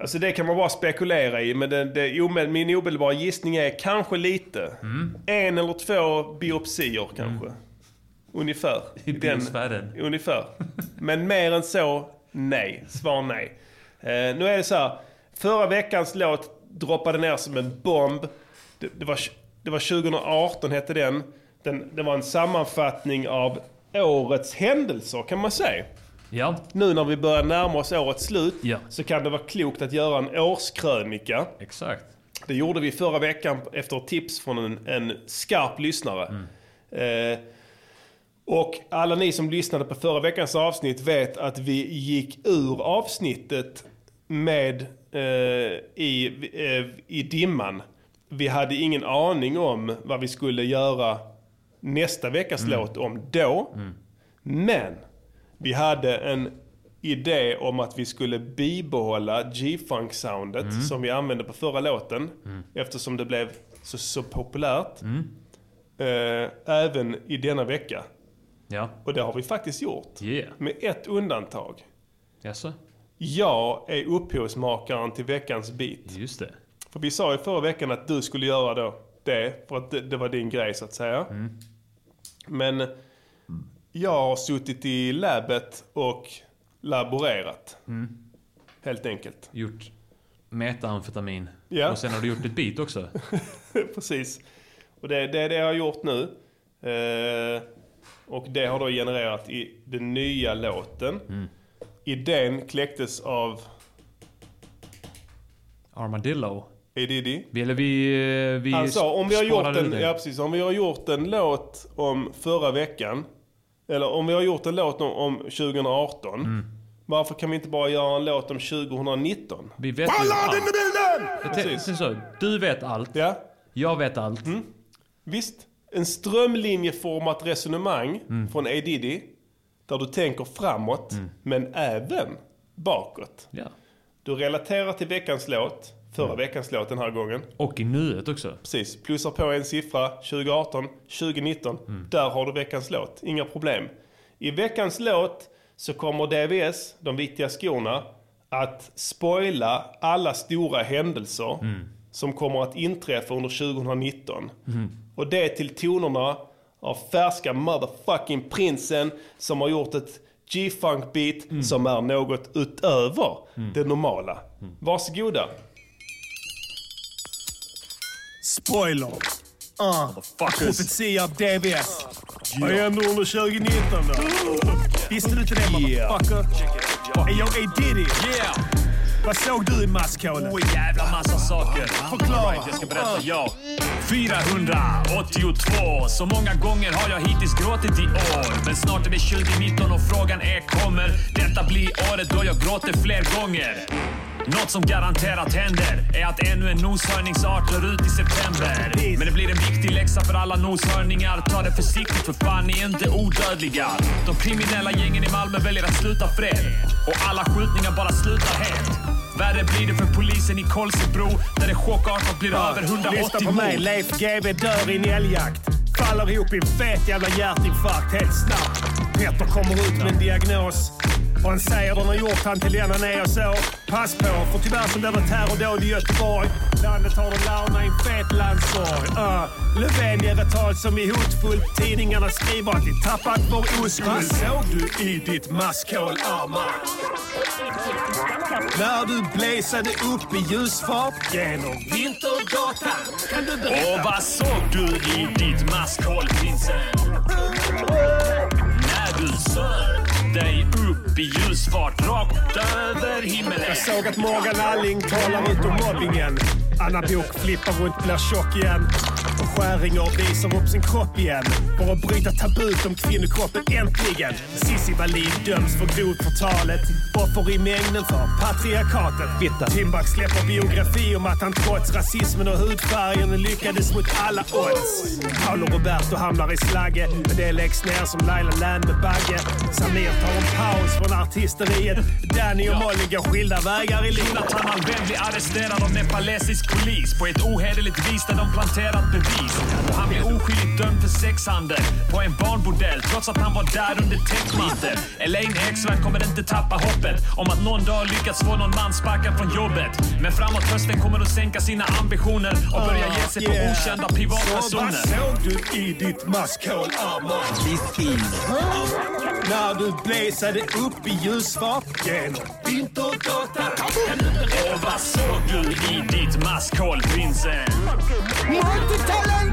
Alltså det kan man bara spekulera i, men det, det, min omedelbara gissning är kanske lite. Mm. En eller två biopsier kanske. Ungefär. I Den-. Ungefär. Men mer än så, nej. Svar nej. Eh, nu är det så här. Förra veckans låt droppade ner som en bomb. Det, det, var, det var 2018 hette den. den. Det var en sammanfattning av årets händelser kan man säga. Ja, Nu när vi börjar närma oss årets slut Ja. så kan det vara klokt att göra en årskrönika. exakt. Det gjorde vi förra veckan efter tips från en, en skarp lyssnare. Eh, och alla ni som lyssnade på förra veckans avsnitt vet att vi gick ur avsnittet med i, eh, i dimman. Vi hade ingen aning om vad vi skulle göra nästa veckas låt om då. Men vi hade en idé om att vi skulle bibehålla G-funk-soundet som vi använde på förra låten. Eftersom det blev så, så populärt. Eh, även i denna vecka. Ja. Och det har vi faktiskt gjort. Yeah. Med ett undantag. Jaså? Jag är upphovsmakaren till veckans beat. Just det. För vi sa ju förra veckan att du skulle göra då det, för att det, det var din grej så att säga. Men jag har suttit i labbet och laborerat. Helt enkelt. Gjort metaamfetamin. Ja. Och sen har du gjort ett beat också. Precis. Och det, det är det jag har gjort nu. Eh, och det har då genererat i den nya låten. Idén kläcktes av Armadillo. A. Diddy. Vi, eller vi... eh, vi Han sa om vi, har gjort en, ja, precis, om vi har gjort en låt om förra veckan. Eller om vi har gjort en låt om, om 2018. Mm. Varför kan vi inte bara göra en låt om 2019? Vi vet ju allt. Tän- Precis. tänk så, du vet allt. Ja. Jag vet allt. Visst, en strömlinjeformat resonemang Mm. från A. Där du tänker framåt, men även bakåt. Ja. Du relaterar till veckans låt, förra Mm. veckans låt den här gången. Och i nuet också. Precis, plussar på en siffra 2018, 2019. Mm. Där har du veckans låt, inga problem. I veckans låt så kommer DVS, de viktiga skorna, att spoila alla stora händelser Mm. som kommer att inträffa under 2019. Och det till tonerna av färska motherfucking prinsen som har gjort ett G-funk beat Mm. som är något utöver det normala. Varsågoda. Spoiler. Uh, profetia av DBS. Vad händer under 2019 då? Visste du inte det motherfucker? Är jag A Diddy? Yeah! Vad såg du i maskhålet? Oj, jävla massa saker. Förklara. Right, jag ska berätta. Ja. 482. Så många gånger har jag hittills gråtit i år. Men snart är det 2019 och frågan är kommer detta bli året då jag gråter fler gånger? Något som garanterat händer är att ännu en noshörningsart dör ut i september. Men det blir en viktig läxa för alla noshörningar. Ta det försiktigt för fan, ni är inte odödliga. De kriminella gängen i Malmö väljer att sluta fred. Och alla skjutningar bara slutar helt. Värre blir det för polisen i Kolsebro där det chockartat blir över 180 Lyssna på mig. Leif GW dör i en älgjakt. Faller ihop i en fet jävla hjärtinfarkt helt snabbt. Petter kommer ut med en diagnos. Och han säger har gjort han till den han är och så. Pass på, för tyvärr så blir det terrordåd i Göteborg. Landet har de larna i en fet landsorg. Uh, Löfven ger ett tal som är hotfullt. Tidningarna skriver att vi tappat vår oskuld. Vad såg du i ditt maskhål, Armand? När du blazade upp i ljusfart genom Vintergatan. Kan du berätta? Och vad såg du i ditt maskhål, prinsen? När du sög dig upp upp i ljusfart rakt över himmelen. Jag såg att Morgan Alling talar ut om mobbingen. Anna Bok flippar runt, blir tjock igen. Och Skäringer visar upp sin kropp igen. För att bryta tabut om kvinnokroppen äntligen. Cissi Wallin döms för grovt förtalet. Offer i mängden för patriarkatet. Timbuk släpper biografi om att han trots rasismen och hudfärgen lyckades mot alla odds. Paolo Roberto hamnar i slagge, men det läggs ner som Laila Land med Bagge. Samir tar en paus från artisteriet. Danny och Molly går skilda vägar i livet. Jonathan Alvén blir arresterad av nepalesisk polis på ett ohederligt vis där de planterat bevis. Och han blir oskyldigt dömd för sexhandel på en barnbordell trots att han var där under täckmantel. Elaine Eksvärd kommer inte tappa hoppet om att någon dag lyckats få någon man sparkad från jobbet. Men framåt hösten kommer de sänka sina ambitioner och börja ge sig på Yeah. okända Så privatpersoner. vad såg du i ditt maskhål, is När du blazade upp i ljusfart genom berätta? Och vad såg du i ditt maskhål, prinsen? När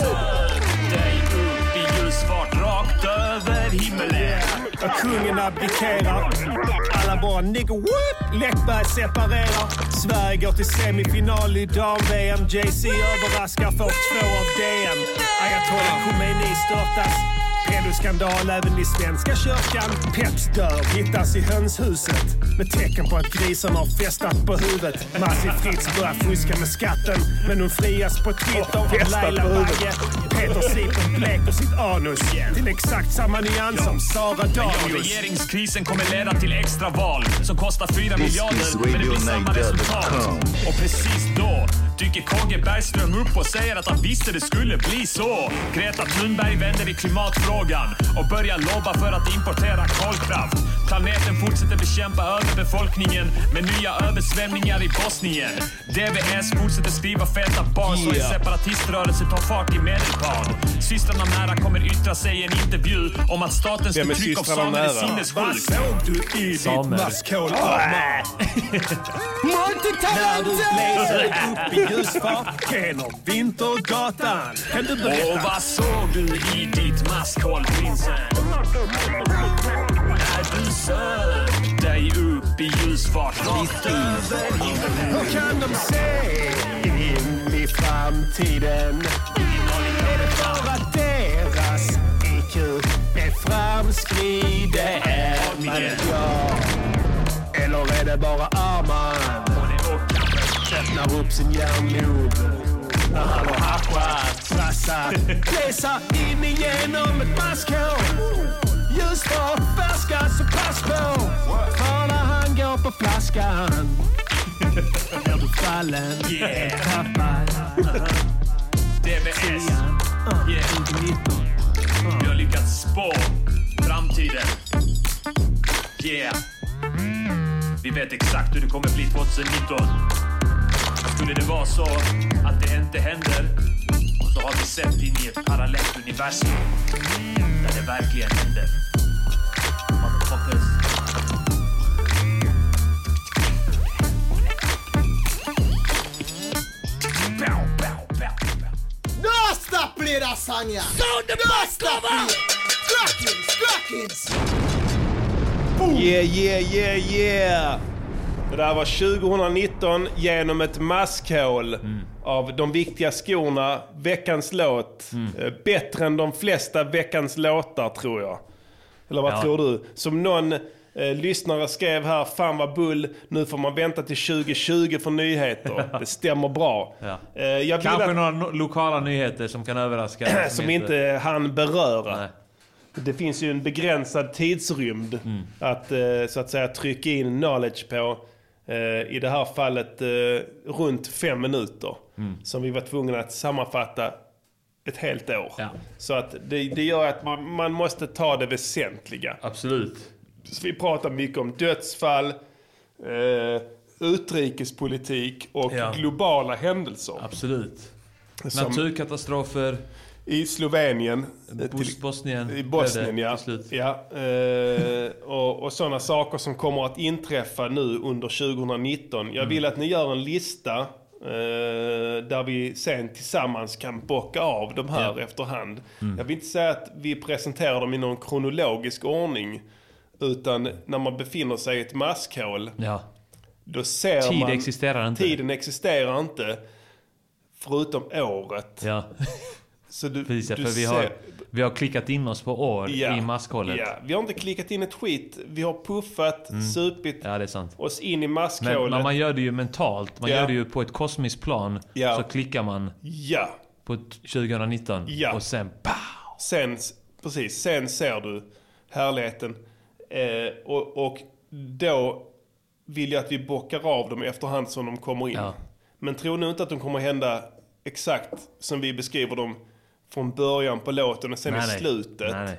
du dig upp i ljusfart rakt över himmelen. Och kungen abdikerar. Alla bara nigger whoop. Läckberg separerar. Sverige går till semifinal i dam-VM. Jay-Z överraskar, får två av DM. Ayatollah Khomeini störtas. Pedoskandal även i Svenska kyrkan. Peps dör, hittas i hönshuset. Med tecken på att grisen har festat på huvudet. Massi Fritz börjar fuska med skatten. Men hon frias på Twitter av Laila. Bagge. Peter Sipen bleker sitt anus till exakt samma nyans som Sara Danius. regeringskrisen kommer leda till extra val som kostar 4 This miljarder, men det blir samma resultat. Och precis då dyker KG Bergström upp och säger att han visste det skulle bli så. Greta Thunberg vänder i klimatfrågan och börjar lobba för att importera kolkraft. Planeten fortsätter bekämpa överbefolkningen med nya översvämningar i Bosnien. DVS fortsätter skriva feta bars och en separatiströrelse tar fart i Medelpad. Systrarna nära kommer yttra sig i en intervju om att statens förtryck av samer är nära? Vad såg du i ditt maskhål, Armand? När du upp i ljusfart genom Vintergatan? Och vad såg du i ditt maskhåll prinsen? När du sög dig upp i ljusfart rakt över Hur kan de se in i framtiden? Är det för att deras IQ är framskriden? Eller är det bara Arman? Öppnar upp sin hjärnlob har haschat, trassat, läsa in igenom ett maskhål. Ljusfart, färska, så pass på. För när han går på flaskan blir du fallen, Yeah. tappad. DBS. Yeah. Vi har lyckats spå framtiden. Yeah. Vi vet exakt hur det kommer bli 2019. Skulle det vara så att det inte händer så har vi sett in i ett parallellt universum där det verkligen händer. Motherfuckers. Bow. Nosta play that song, yeah. Sound the Nosta play. Crackins, crackins. Yeah, yeah, yeah, yeah! Det där var 2019 genom ett maskhål av de viktiga skorna. Veckans låt. Eh, Bättre än de flesta veckans låtar tror jag. Eller vad Ja. tror du? Som någon eh, lyssnare skrev här, fan vad bull, nu får man vänta till 2020 för nyheter. Det stämmer bra. Ja. Eh, Kanske att, några lokala nyheter som kan överraska. som inte han beröra. Nej. Det finns ju en begränsad tidsrymd Mm. att eh, så att säga trycka in knowledge på. Eh, I det här fallet eh, runt fem minuter. Mm. Som vi var tvungna att sammanfatta ett helt år. Ja. Så att det, det gör att man, man måste ta det väsentliga. Absolut. Så vi pratar mycket om dödsfall, eh, utrikespolitik och Ja. globala händelser. Absolut. Som Naturkatastrofer. I Slovenien. eh, till- Bosnien. I Bosnien, ja. ja eh, och, och sådana saker som kommer att inträffa nu under 2019. Jag Mm. vill att ni gör en lista eh, där vi sen tillsammans kan bocka av de här Ja. efterhand. Mm. Jag vill inte säga att vi presenterar dem i någon kronologisk ordning. Utan när man befinner sig i ett maskhål, Ja. då ser Tid man... existerar inte. Tiden existerar inte. Förutom året. Ja. Så du, ja, du för vi ser- har, vi har klickat in oss på år i maskhållet. Ja, vi har inte klickat in ett skit. Vi har puffat, supit Mm. Ja, är sant. oss in i Men, maskhålet. men man gör det ju mentalt. Man Ja. gör det ju på ett kosmiskt plan. Ja. Så klickar man Ja, på t- 2019 Ja. och sen pow! sen, precis, sen ser du härligheten. Eh, och, och då vill jag att vi bockar av dem efterhand som de kommer in. Ja. Men tro nu inte att de kommer hända exakt som vi beskriver dem från början på låten och sen Nej, i nej. slutet. Nej.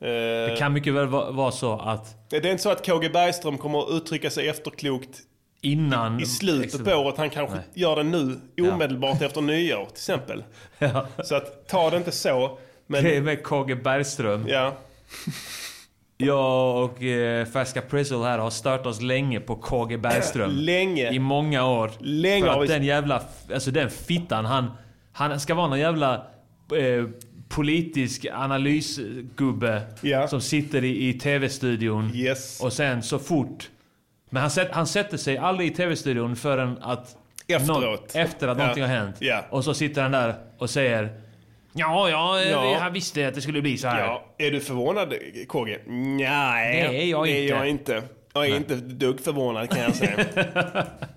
Eh, Det kan mycket väl va- vara så att Det är inte så att KG Bergström kommer att uttrycka sig efterklokt innan... i slutet på året. Han kanske Nej. gör det nu, omedelbart efter nyår till exempel. Ja. Så att ta det inte så. Men Det är med KG Bergström. ja, Jag och eh, Färska Prizzle här har stört oss länge på KG Bergström. länge. I många år. Länge För att vi- den jävla, alltså den fittan, han, han ska vara någon jävla eh, politisk analysgubbe Ja. som sitter i, i tv-studion. Yes. Och sen så fort... Men han, sätt, han sätter sig aldrig i tv-studion förrän att... Efteråt. Nå, efter att Ja. någonting har hänt. Ja. Och så sitter han där och säger... Ja, ja, eh, Ja. han visste att det skulle bli så här. ja. Är du förvånad KG? Nej, Det är jag det är inte. jag inte. Jag är inte ett dugg förvånad kan jag säga.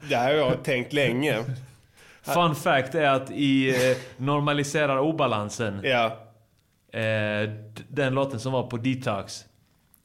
det här har jag tänkt länge. Fun fact är att i eh, Normaliserar obalansen, Ja, eh, den låten som var på Detox,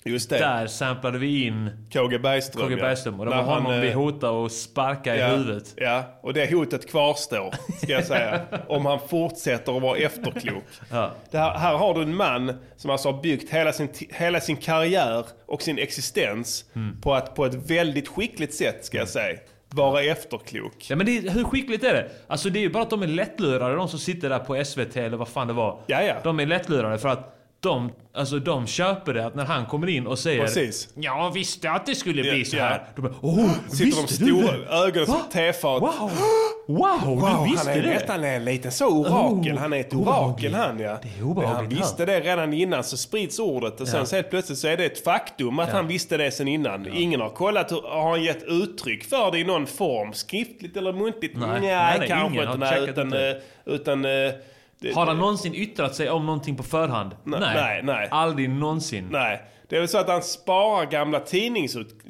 just det. där samplade vi in KG Bergström. KG ja. Bergström och det När var honom han, vi eh, hotade och sparka i ja, huvudet. Ja, och det hotet kvarstår, ska jag säga. om han fortsätter att vara efterklok. Ja. Här, här har du en man som alltså har byggt hela sin, hela sin karriär och sin existens Mm. på, att, på ett väldigt skickligt sätt, ska jag säga, vara efterklok. Ja men det, hur skickligt är det? Alltså det är ju bara att de är lättlurade, de som sitter där på SVT eller vad fan det var. Ja, ja. De är lättlurade för att de, alltså, de köper det att när han kommer in och säger Precis. Jag visste att det skulle bli Ja, så ja. här. De bara, oh, Sitter de stora ögonen som tefat. Wow! Wow, Wow, du visste han är det? nästan en liten så orakel. Oh, han är ett orakel han ja. Det är obehagligt han visste det redan innan så sprids ordet och sen Ja. så helt plötsligt så är det ett faktum att Ja. han visste det sen innan. Ingen har kollat, hur, har han gett uttryck för det i någon form? Skriftligt eller muntligt? Nej. Nej, Nej, kanske inte. Utan, eh, utan, eh, det- Har han någonsin yttrat sig om någonting på förhand? Nej, nej, nej. Aldrig någonsin. Nej, det är väl så att han sparar gamla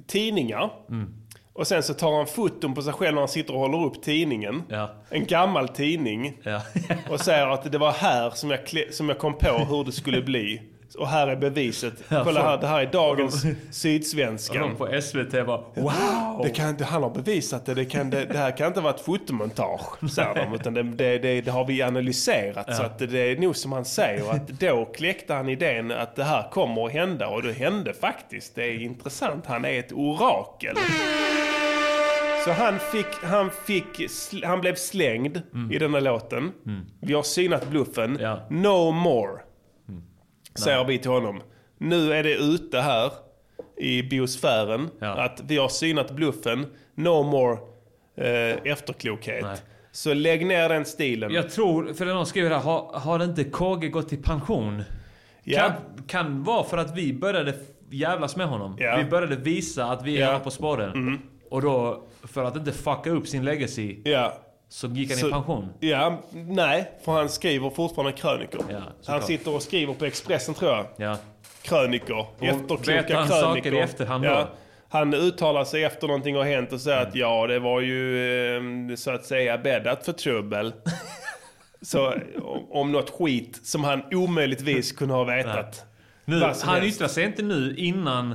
tidningar. Mm. Och sen så tar han foton på sig själv när han sitter och håller upp tidningen. Ja. En gammal tidning. Ja. och säger att det var här som jag, som jag kom på hur det skulle bli. Och här är beviset. Ja, Kolla här, det här är dagens Och Sydsvenskan. de på SVT bara wow! Det kan, han har bevisat det. Det, kan, det. det här kan inte vara ett fotomontage, säger de. Utan det, det, det, har vi analyserat. Så att det är nog som han säger. Att då kläckte han idén att det här kommer att hända. Och det hände faktiskt. Det är intressant. Han är ett orakel. Så han, fick, han, fick, han blev slängd i den här låten. Vi har synat bluffen. No more. Säger vi till honom. Nu är det ute här i biosfären. Att vi har synat bluffen. No more eh, efterklokhet. Så lägg ner den stilen. Jag tror, för någon skriver här, har, har inte KG gått i pension? Ja. Kan, kan vara för att vi började jävlas med honom. Ja. Vi började visa att vi är Ja. på spåren. Och då, för att inte fucka upp sin legacy, Ja. Så gick han Så- i pension. Ja, nej, för han skriver fortfarande krönikor. han såklart. sitter och skriver på Expressen tror jag. Ja. Krönikor. Och Efterkloka vet han krönikor. saker i efterhand då? ja. Han uttalar sig efter någonting har hänt och säger att ja, det var ju eh, så att säga bäddat för trubbel. så om- om något skit som han omöjligtvis kunde ha vetat. Nu, han helst. yttrar sig inte nu innan,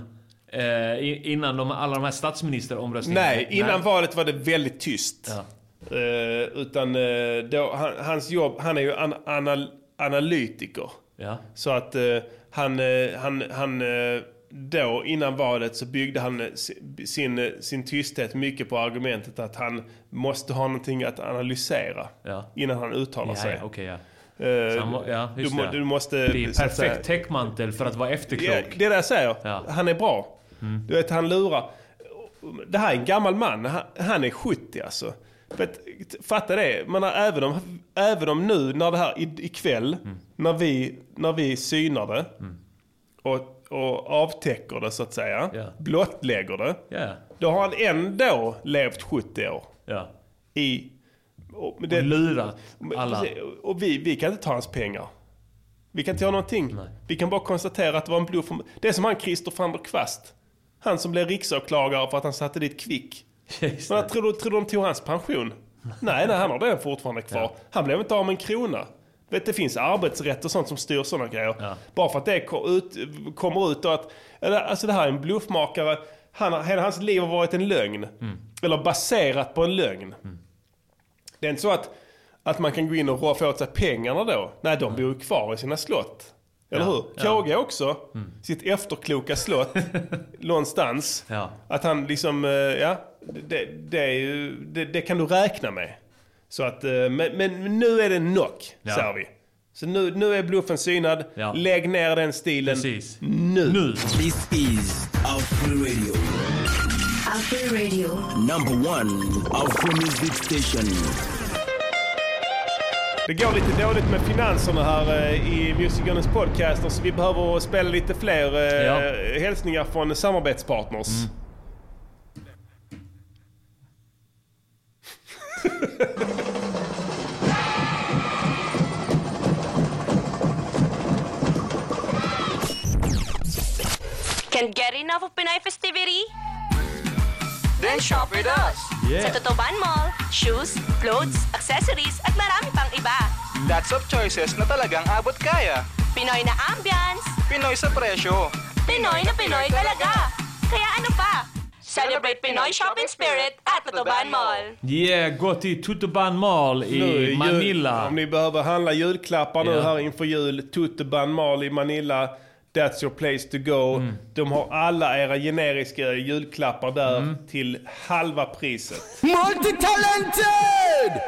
eh, innan de, alla de här statsministeromröstningarna. Nej, innan valet var det väldigt tyst. Eh, utan eh, då, han, hans jobb, han är ju an, anal, analytiker. Ja. Så att eh, han, han, han då innan valet så byggde han si- sin, sin tysthet mycket på argumentet att han måste ha någonting att analysera Ja. innan han uttalar Ja, sig. ja, okej, ja. Han må- ja, du, må, du måste... Det är perfekt täckmantel för att vara efterklok. Ja, det är det jag säger. Han är bra. Du vet, han lurar. Det här är en gammal man. Han, han är 70 alltså. Att, fatta det. Man har, även, om, även om nu, när det här i- ikväll, när, vi, när vi synar det och, och avtäcker det så att säga, blottlägger det. Ja. Då har han ändå levt 70 år. Ja. I... Och, Och lurat alla. Och vi, vi kan inte ta hans pengar. Vi kan inte göra någonting. Vi kan bara konstatera att det var en bluff. Det är som han Christer van der Kvast. Han som blev riksåklagare för att han satte dit Kvick. Men jag tror, du- tror du de tog hans pension? Nej, nej, han har den fortfarande kvar. Han blev inte av med en krona. Vet, det finns arbetsrätt och sånt som styr sådana grejer. Bara för att det ko- ut, kommer ut och att... Alltså det här är en bluffmakare. Han, hela hans liv har varit en lögn. Eller baserat på en lögn. Det är inte så att, att man kan gå in och få åt sig pengarna då. Nej, de bor ju kvar i sina slott. Eller Ja, hur? ja. KG också. Sitt efterkloka slott någonstans. Ja. Att han liksom, eh, ja, det, det, är ju, det, det kan du räkna med. Så att, eh, men, men nu är det knock, Ja. säger vi. Så nu, nu är bluffen synad. Ja. Lägg ner den stilen. Precis. Nu. Nu. This is Afro Radio. Afro Radio. Number one Afro Music Station. Det går lite dåligt med finanserna här eh, i Music Gunners podcaster så vi behöver spela lite fler eh, Ja. hälsningar från samarbetspartners. Can't get enough of Pinoy festivity? Then shop with us. Sa Totoban Mall, shoes, clothes, accessories at marami pang iba. Lots of choices na talagang abot kaya. Pinoy na ambience, Pinoy sa presyo. Pinoy na Pinoy talaga. Kaya ano pa? Celebrate Pinoy shopping spirit at Totoban Mall. Yeah, gå till Tutuban Mall i Nu, Manila. Jul, om ni behöver handla julklappar nu Ja. här inför jul. Tutuban Mall i Manila. That's your place to go. Mm. De har alla era generiska julklappar där Mm. till halva priset. Multitalented!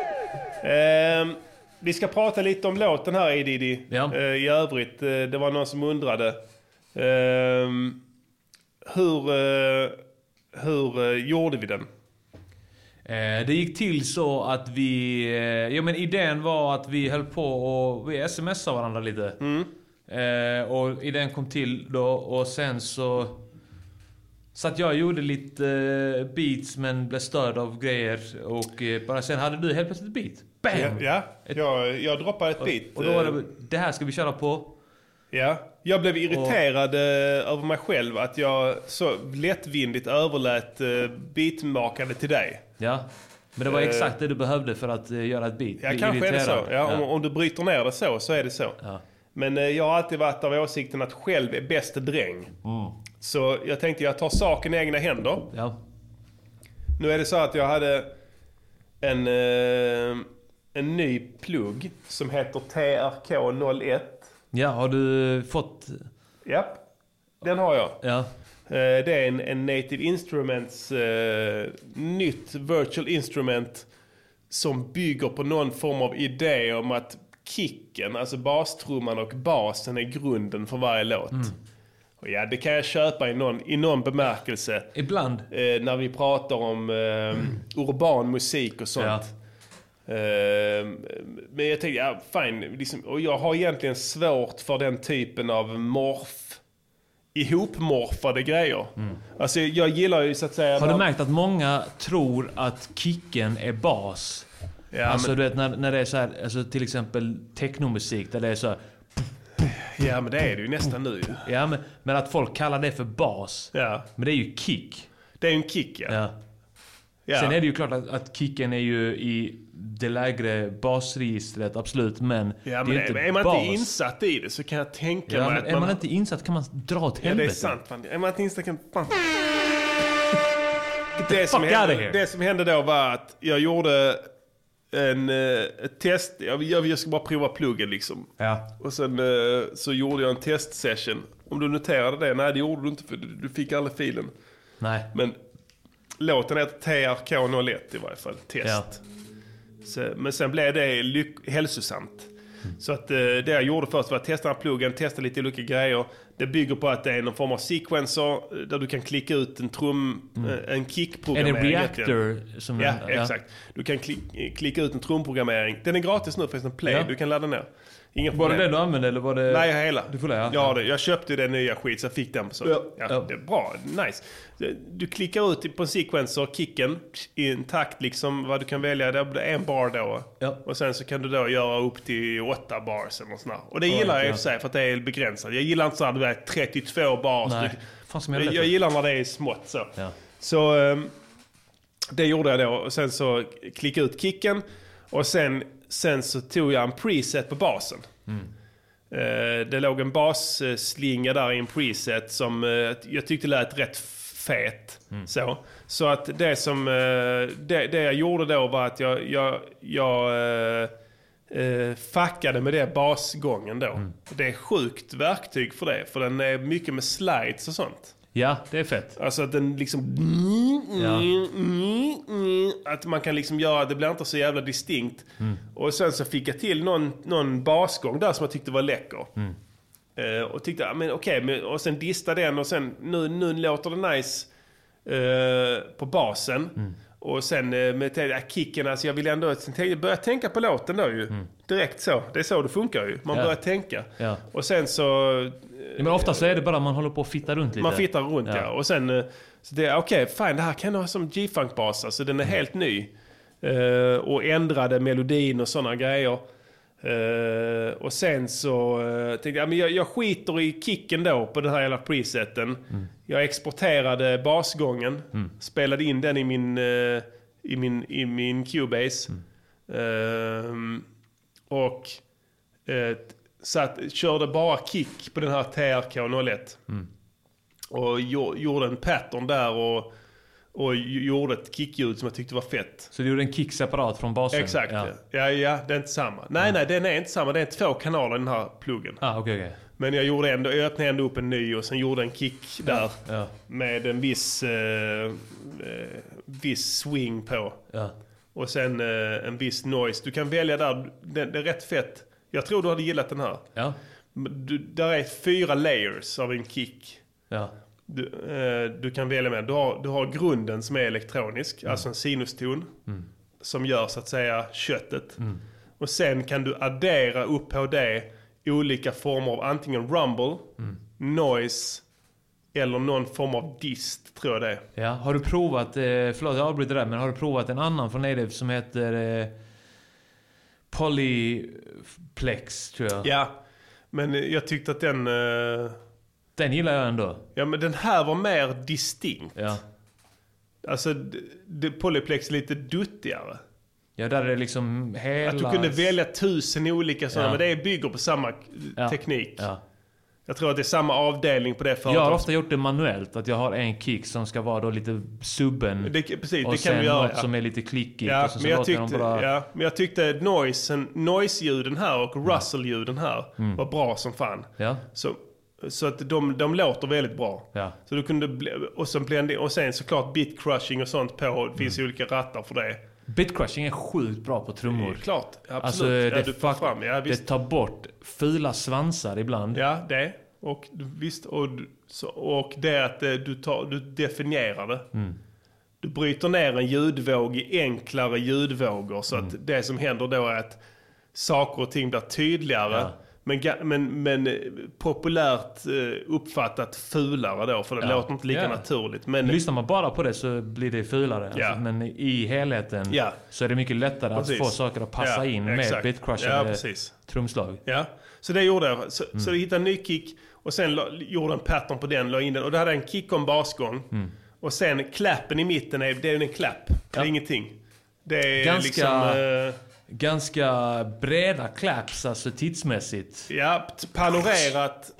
Ehm, vi ska prata lite om låten här i Diddy. Ja. Eh, I övrigt, eh, det var någon som undrade. Ehm, hur eh, hur eh, gjorde vi den? Eh, det gick till så att vi... Eh, ja men idén var att vi höll på och vi smsade varandra lite. Eh, och idén kom till då och sen så... Så att jag gjorde lite beats men blev störd av grejer och bara sen hade du helt plötsligt ett beat. Bam! Ja, ja. Jag, jag droppade ett beat. Och då var det, det här ska vi köra på. Ja, jag blev irriterad eh, över mig själv att jag så lättvindigt överlät uh, beatmakande till dig. Ja. Men det var Eh, exakt det du behövde för att eh, göra ett beat. Ja, Bli kanske är det så. irriterad. Ja, Om, om du bryter ner det så, så är det så. Men eh, jag har alltid varit av åsikten att själv är bäste dräng. Mm. Så jag tänkte jag tar saken i egna händer. Ja. Nu är det så att jag hade en, eh, en ny plugg som heter TRK01. Ja, har du fått... Japp, den har jag. Ja. Eh, Det är en, en Native Instruments eh, nytt virtual instrument som bygger på någon form av idé om att kicken, alltså bastrumman och basen är grunden för varje låt. Mm. Och ja, det kan jag köpa i någon, i någon bemärkelse. Ibland. Eh, när vi pratar om eh, urban musik och sånt. Eh, men jag tänkte, ja fine. Liksom, och jag har egentligen svårt för den typen av morf ihopmorfade grejer. Alltså jag gillar ju så att säga... Mm. Har du märkt att många tror att kicken är bas? Ja, alltså men- du vet när, när det är så här, alltså till exempel technomusik där det är så här, Ja men det är det ju nästan nu ju. Ja men, men att folk kallar det för bas. Ja. Men det är ju kick. Det är ju en kick ja. Ja. Ja. Sen är det ju klart att, att kicken är ju i det lägre basregistret, absolut. Men Ja, det men är inte är, man bas. inte insatt i det så kan jag tänka Ja, mig att är man inte insatt kan man dra åt Ja, det är helvete. sant. Fan. Är man inte insatt kan... Fan. Det som, hände, det som hände då var att jag gjorde en, eh, test. Jag, jag, jag ska bara prova pluggen liksom. Ja. Och sen eh, så gjorde jag en testsession. Om du noterade det? Nej, det gjorde du inte för du, du fick aldrig filen. Nej. Men låten heter TRK01 i varje fall. Test. Ja. Så, men sen blev det lyck- hälsosamt. Så att eh, det jag gjorde först var att testa den här pluggen, testa lite olika grejer. Det bygger på att det är någon form av sequencer eh, där du kan klicka ut en trum, eh, en kickprogrammering. Är det. Reactor som Ja, en- ja. exakt. Du kan kli- klicka ut en trumprogrammering. Den är gratis nu förresten, Play. Ja. Du kan ladda ner. Inga Var det det du använde eller var det... Nej, hela. Du får det, ja. Ja, det. Jag köpte den nya skit så jag fick den på så. Ja. Ja, Det är bra, nice. Du klickar ut på en sequencer, kicken, i en takt liksom, vad du kan välja. Det blir en bar då. Ja. Och sen så kan du då göra upp till åtta bars eller något sånt. Och det Ja, gillar jag i ja. och för sig för att det är begränsat. Jag gillar inte så här, du vet, 32 bars. Nej. Fan som jag, jag gillar när det är smått så. Ja. Så ehm, det gjorde jag då. Och sen så klickade ut kicken. Och sen, sen så tog jag en preset på basen. Eh, det låg en basslinga där i en preset som eh, jag tyckte lät rätt fet. Så, så att det som eh, det, det jag gjorde då var att jag, jag, jag eh, fuckade med det basgången då. Det är sjukt verktyg för det. För den är mycket med slides och sånt. Ja, det är fett. Alltså att den liksom... Ja. Att man kan liksom göra, det blir inte så jävla distinkt. Mm. Och sen så fick jag till någon, någon basgång där som jag tyckte var läcker. Mm. Eh, och tyckte, ja, men okej, men, och sen dista den och sen nu, nu låter det nice eh, på basen. Mm. Och sen eh, med äh, kicken, alltså jag vill ändå börja tänka på låten då ju. Direkt så. Det är så det funkar ju. Man Mm. Ja. börjar tänka. Ja. Och sen så... Ja, men ofta så är det bara man håller på att fitta runt lite. Man fittar runt ja. Och sen, eh, så det, okej, fine, det här kan jag ha som G-funk-bas. Alltså den är helt ny. Eh, och ändrade melodin och sådana grejer. Eh, och sen så uh, tänkte jag, men jag, jag skiter i kicken då på den här jävla preseten. Jag exporterade basgången, spelade in den i min, eh, i min, i min Cubase. Ehm, och satt, körde bara kick på den här TRK01. Och gjo- gjorde en pattern där och, och gjorde ett kickljud som jag tyckte var fett. Så du gjorde en kick separat från basen? Exakt. Ja. Ja. ja, det är inte samma. Nej, nej, den är inte samma. Det är två kanaler i den här pluggen. Ah, okej, okej. Men jag, gjorde ändå, jag öppnade ändå upp en ny och sen gjorde en kick där. Ja. Med en viss, eh, eh, viss swing på. Ja. Och sen eh, en viss noise. Du kan välja där, det, det är rätt fett. Jag tror du hade gillat den här. Ja. Du, där är fyra layers av en kick. Ja. Du, eh, du kan välja med. Du har, du har grunden som är elektronisk, alltså en sinuston. Mm. Som gör så att säga köttet. Mm. Och sen kan du addera upp på det olika former av antingen rumble, Mm. noise eller någon form av dist tror jag det är. Ja, har du provat, eh, förlåt jag avbryter där, men har du provat en annan från Native som heter eh, Polyplex tror jag? Ja, men jag tyckte att den... eh, Den gillar jag ändå. Ja, men den här var mer distinkt. Ja. Alltså, d- d- Polyplex är lite duttigare. Ja, där är det liksom hela... Att du kunde välja tusen olika sådana, Ja. men det bygger på samma Ja. teknik. Ja. Jag tror att det är samma avdelning på det Jag har företaget. ofta gjort det manuellt, att jag har en kick som ska vara då lite subben. Det, precis, och det sen kan göra. något ja. som är lite klickigt. Ja, och så men, jag tyckte, bara... ja, men jag tyckte noise-ljuden här och russell-ljuden här Mm. var bra som fan. Ja. Så, så att de, de låter väldigt bra. Ja. Så du kunde bli, och, sen blend, och sen såklart bit crushing och sånt på. Det finns ju olika rattar för det. Bitcrushing är sjukt bra på trummor. Klart, absolut. Alltså, Ja, det, du får fuck, fram, ja, det tar bort fula svansar ibland. Ja, det. Och du- visst, och, du- så, och det att eh, du, tar, du definierar det. Mm. Du bryter ner en ljudvåg i enklare ljudvågor så Mm. att det som händer då är att saker och ting blir tydligare. Ja. Men, men, men eh, populärt eh, uppfattat fulare då, för det Ja. låter inte lika Ja. naturligt. Men, Lyssnar man bara på det så blir det fulare. Ja. Alltså, men i helheten så är det mycket lättare Precis. att få saker att passa in med exakt. bitcrushade Ja, trumslag. Ja, så det gjorde jag. Så, Mm. så jag hittade en ny kick och sen la, gjorde en pattern på den, la in den. Och då hade jag en kick en basgång. Mm. Och sen klappen i mitten, är, det är en klapp. Det är ingenting. Det är Ganska, liksom... eh, ganska breda claps alltså tidsmässigt. ja, panorerat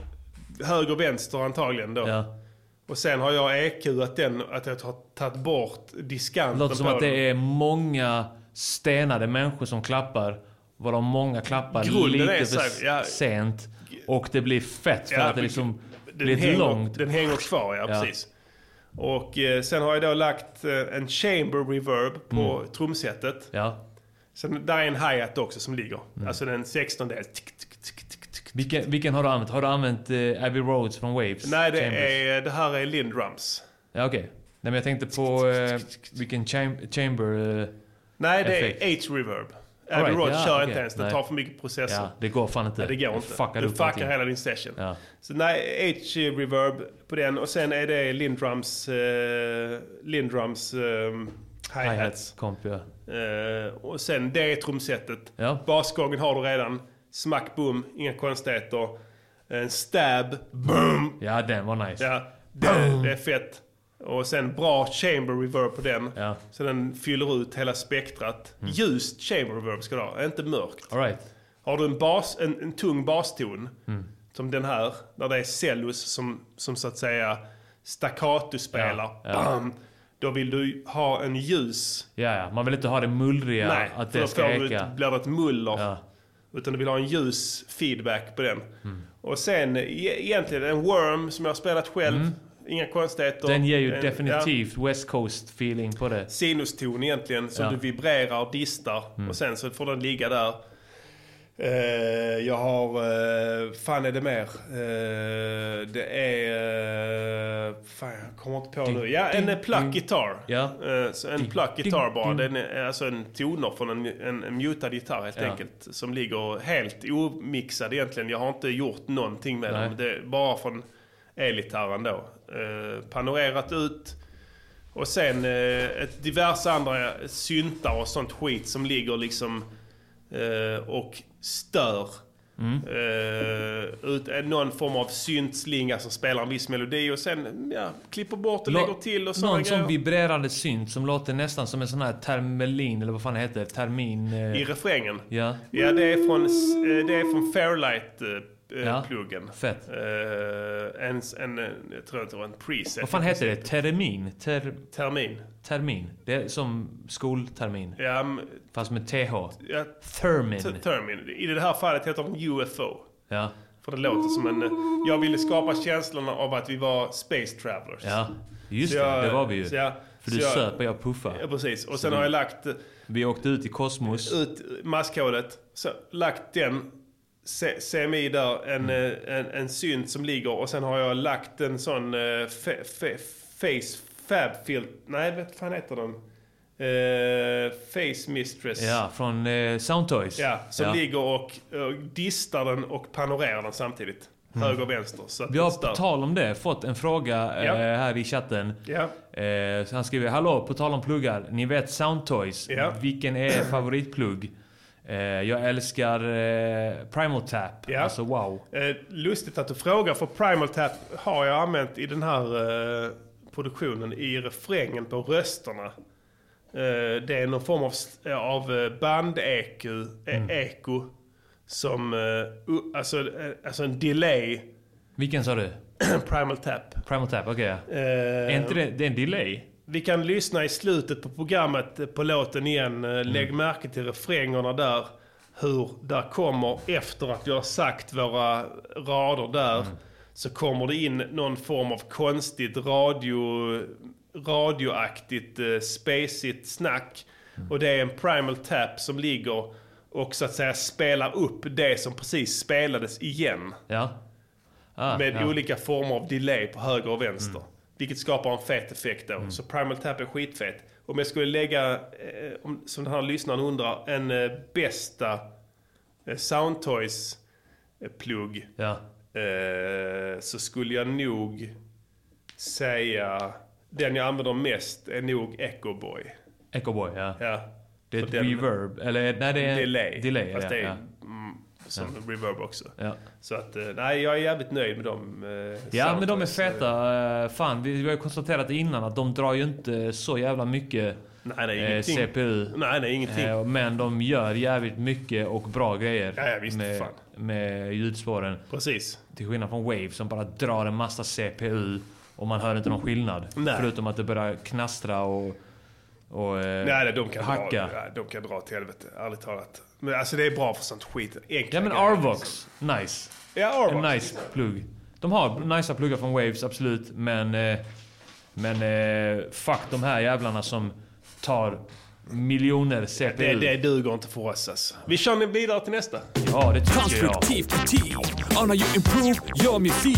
höger vänster antagligen då. Ja. Och sen har jag EQat den, att jag har tagit bort diskanten Det låter som på att den. det är många stenade människor som klappar. Varav många klappar Grunden lite för här, ja. sent. Och det blir fett för Ja, att det liksom blir hänger, långt. Den hänger kvar, ja, Ja. precis. Och eh, sen har jag då lagt eh, en chamber reverb på Mm. trumsetet. Ja. Sen där är en hi-hat också som ligger. Mm. Alltså den 16 del. Vilken, vilken har du använt? Har du använt eh, Abbey Roads från Waves? Nej, det, Chambers? är, det här är Lindrums. Ja, okej. Nej, men jag tänkte på eh, vilken cham- chamber... Eh, Nej, det effekt. är H-reverb. Abbey right, Road ja, kör okej. inte ens. Det Nej. tar för mycket processor. Ja, det går fan inte. Nej, det går inte. fuckar du fuckar hela din session. Ja. Så nej, H-reverb på den och sen är det Lindrums, eh, Lindrums eh, hi-hats. Komp, ja. Eh, och sen det trumsetet. Ja. Basgången har du redan. Smack boom, inga konstigheter. En stab, boom. Ja, den var nice. Ja, det, det är fett. Och sen bra chamber reverb på den. Ja. Så den fyller ut hela spektrat. Mm. Ljust chamber reverb ska du ha, inte mörkt. All right. Har du en, bas, en, en tung baston, Mm. som den här, där det är cellus som, som så att säga staccato spelar. Ja. Bam! Då vill du ha en ljus Ja, ja. Man vill inte ha det mullriga, Nej, att det ska eka. ett, blir det ett muller. Ja. Utan du vill ha en ljus feedback på den. Mm. Och sen e- egentligen en worm som jag har spelat själv. Mm. Inga konstigheter. Den ger ju En- definitivt West Coast-feeling på det. Ja, sinuston egentligen som Ja. du vibrerar och distar. Mm. Och sen så får den ligga där. Eh, jag har, uh, fan är det mer? Eh, det är, fan jag kommer inte på nu. Ja, en pluck guitar. Ja. Eh, en pluck guitar bara. Den är alltså en toner från en, en, en mutad gitarr helt Ja. enkelt. Som ligger helt omixad egentligen. Jag har inte gjort någonting med Nej. dem. Det är bara från elgitarren då. Eh, panorerat ut. Och sen eh, ett diverse andra syntar och sånt skit som ligger liksom eh, och stör. Mm. Eh, ut, eh, någon form av syntslinga som spelar en viss melodi och sen ja, klipper bort och Lå- lägger till och sådana Någon grejer. vibrerande synt som låter nästan som en sån här termelin, eller vad fan det heter? Termin... Eh, I refrängen. ja. Ja, det är från, eh, det är från Fairlight eh, Ja, pluggen. fett. Eh, en, en, eh, jag tror att det var en preset. Vad fan heter det? Termin? Ter, Termin. termin? Det är som skoltermin. Ja, Fast med TH. ja, Termin. T- Termin. I det här fallet heter den UFO. Ja. För det låter som en... eh, Jag ville skapa känslan av att vi var space travelers. Ja. Just Så det, jag- det var vi ju. Så jag För du Så jag- söp och jag puffar. Ja, precis. Och Så sen vi- har jag lagt eh, Vi åkte ut i kosmos. ut maskhålet, så lagt den, CMI där, en, Mm. eh, en, en synt som ligger och sen har jag lagt en sån eh, fe, fe, face fab filt, nej vad fan heter den? Eh, face mistress. Ja, från eh, Soundtoys. Ja, som Ja. ligger och, och distar den och panorerar den samtidigt. Mm. Höger och vänster. Så Vi har på tal om det fått en fråga Ja. här i chatten. Ja. Han skriver Hallå, på tal om pluggar. Ni vet Soundtoys. Vilken är er favoritplugg? Eh, jag älskar eh, Primal Tap. Ja. Alltså wow. Eh, lustigt att du frågar, för Primal Tap har jag använt i den här produktionen i refrängen på rösterna. Det är någon form av, band-eko, eh, eko som, alltså, alltså en delay. Vilken sa du? Primal Tap. Primal Tap, okej. ja. Eh, är inte det, det är en delay? Vi kan lyssna i slutet på programmet eh, på låten igen. Eh, Lägg märke till refrängerna där. Hur där kommer, efter att vi har sagt våra rader där, så kommer det in någon form av konstigt radio, radioaktigt, eh, spacigt snack. Och det är en primal tap som ligger och så att säga spelar upp det som precis spelades igen. Ja. Ah, med ja. olika former av delay på höger och vänster. Vilket skapar en fet effekt då. Så Primal Tap är skitfet. Om jag skulle lägga, eh, om, som den här lyssnaren undrar, en eh, bästa eh, Soundtoys-plugg. Ja. Eh, så skulle jag nog säga, den jag använder mest är nog Echo Boy. Echo Boy, ja. Ja. Det är ett den- reverb, eller nej det är... delay. Delay, Fast ja. det är ja. Som reverb också. Ja. Så att, eh, nej jag är jävligt nöjd med dem. eh, Ja men de är Soundtoys. feta. Eh, Fan, vi vi har ju konstaterat innan att de drar ju inte så jävla mycket Nej, nej, eh. CPU. Nej, nej, ingenting. Eh, Men de gör jävligt mycket och bra grejer Ja, ja, visst, med, fan. med ljudspåren. Precis. Till skillnad från Wave som bara drar en massa CPU och man hör inte någon skillnad. Nej. Förutom att det börjar knastra och, och eh, Nej, nej, de kan, hacka. dra, ja, de kan dra till helvete, ärligt talat. Men alltså det är bra för sånt skit. Enkla Ja men Arvox, nice. Ja, Arvox. En nice plugg. De har nice pluggar från Waves, absolut. Men, eh, men eh, fuck de här jävlarna som tar miljoner CPU. Det, det duger inte för oss alltså. Vi kör vidare till nästa. Ja, det tycker jag. Konstruktiv kritik on how you improve your music.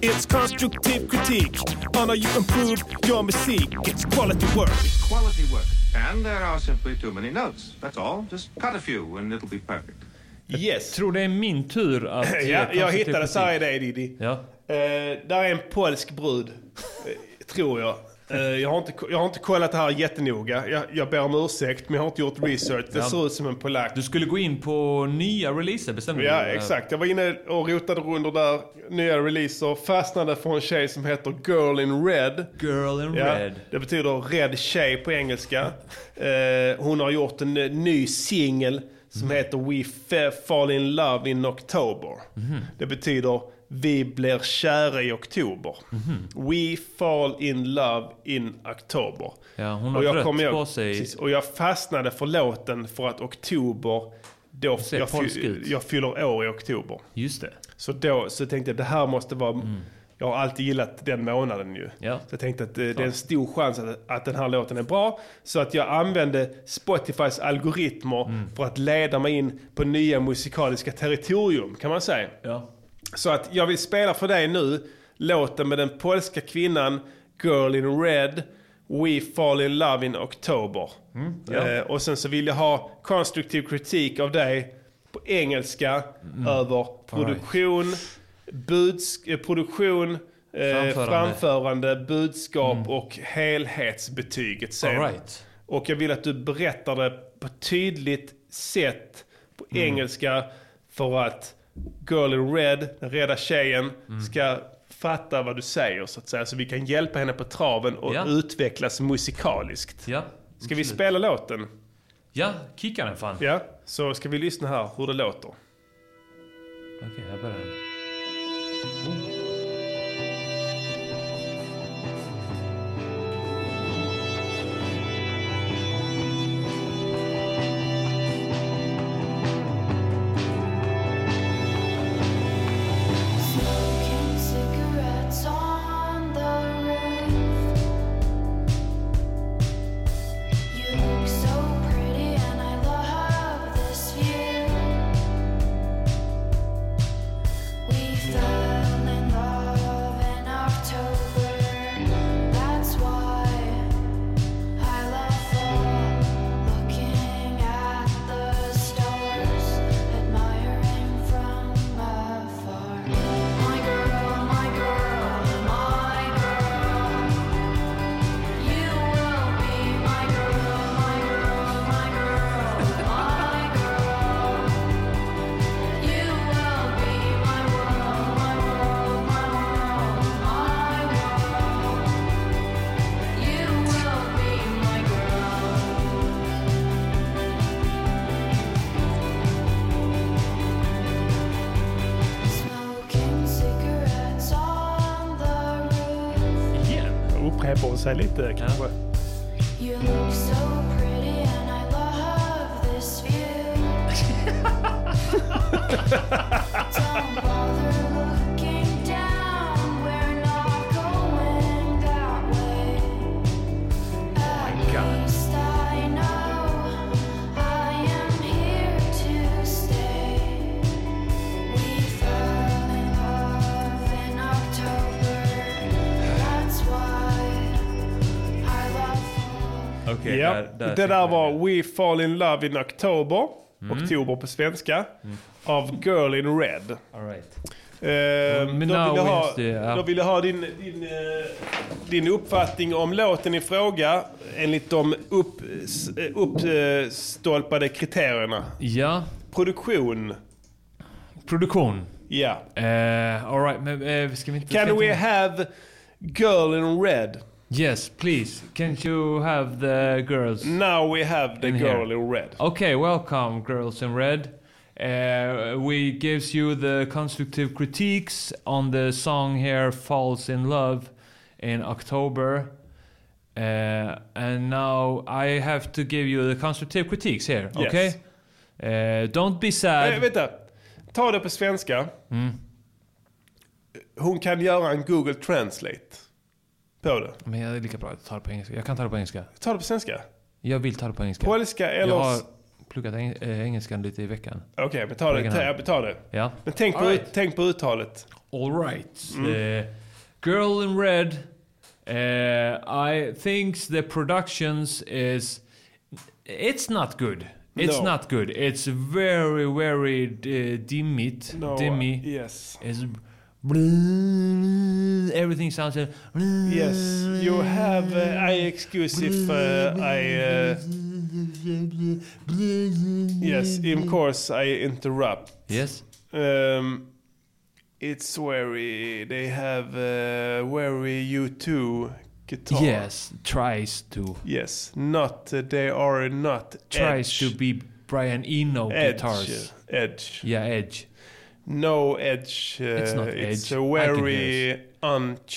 It's constructive critique on how you improve your music. It's quality work. Quality work. And there are simply too many notes. That's all. Just cut a few and it'll be perfect. Yes. Tror det är min tur att ge ja, jag hittade här i dig Diddy. Ja. Eh, där är en polsk brud, eh, tror jag. Eh, jag, har inte, jag har inte kollat det här jättenoga. Jag, jag ber om ursäkt, men jag har inte gjort research. Det ser ut som en polack. Du skulle gå in på nya releaser, bestämde Ja, exakt. Jag var inne och rotade runt där. Nya releaser. Fastnade för en tjej som heter Girl in Red. Girl in Ja, Red. Det betyder rädd tjej på engelska. Eh, hon har gjort en eh, ny singel som Mm. heter We Fa- Fall in Love in October. Mhm. Det betyder Vi blir kära i oktober. Mhm. We fall in love in October. Ja, hon har Och jag rött kommer ihåg- på sig. Precis, och jag fastnade för låten för att oktober, då, jag, fy- jag fyller år i oktober. Just det. Så då så tänkte jag det här måste vara... Mm. Jag har alltid gillat den månaden ju. Ja. Så jag tänkte att eh, det är en stor chans att, att den här låten är bra. Så att jag använde Spotifys algoritmer Mm. för att leda mig in på nya musikaliska territorium kan man säga. Ja. Så att jag vill spela för dig nu låten med den polska kvinnan Girl in Red We Fall in Love in October. ja. Eh, och sen så vill jag ha konstruktiv kritik av dig på engelska över produktion, buds, eh, produktion eh, Framförande. framförande. budskap och helhetsbetyget sen. All right. Och jag vill att du berättar det på tydligt sätt på engelska för att Girl in Red, den rädda tjejen, ska fatta vad du säger så att säga. Så vi kan hjälpa henne på traven och Ja. utvecklas musikaliskt. Ja. Ska vi spela låten? Ja, kicka den fan. Ja, så ska vi lyssna här hur det låter. Okej, jag börjar. Smoking sig lite kanske. Okej, ja, där- där det där var We Fall In Love In October, Mm. oktober på svenska, av Girl In Red. All right. Eh, Men då, vill ha, the- ja. då vill jag ha din, din, eh, din uppfattning om låten i fråga enligt de upp, eh, uppstolpade kriterierna. Ja. Produktion. Produktion. Ja. Uh, all right, men uh, ska vi inte... Can we have Girl In Red? Yes, please. Can't you have the girls? Now we have the in Girl here? In Red. Okay, welcome, girls in red. Uh, we gives you the constructive critiques on the song here, "Falls in Love," in October. Uh, and now I have to give you the constructive critiques here. Yes. Okay. Uh, don't be sad. Eh, vänta. Ta det på svenska. Mm. Hon kan göra en Google Translate på det. Men jag är lika bra att ta det på engelska. Jag kan ta det på engelska. Ta det på svenska. Jag vill ta det på engelska. Polska eller... Jag har pluggat eng- äh, engelskan lite i veckan. Okej, men ta det, På ta, ta det. Ja. Men tänk på, All ut, right. tänk på uttalet. All right. Mm. Uh, Girl in Red. Uh, I think the productions is it's not good. It's No. not good. It's very very uh, dimmit, No, dimmy. yes. It's everything sounds. Uh, Yes, you have... Uh, I excuse if uh, I... Uh, yes, of course I interrupt. Yes. Um, it's very... They have uh, very U2 guitar. Yes, tries to. Yes, not... Uh, they are not Tries edge. to be Brian Eno edge. guitars. Edge. Yeah, edge. No edge. Uh, It's not It's edge. a I can very.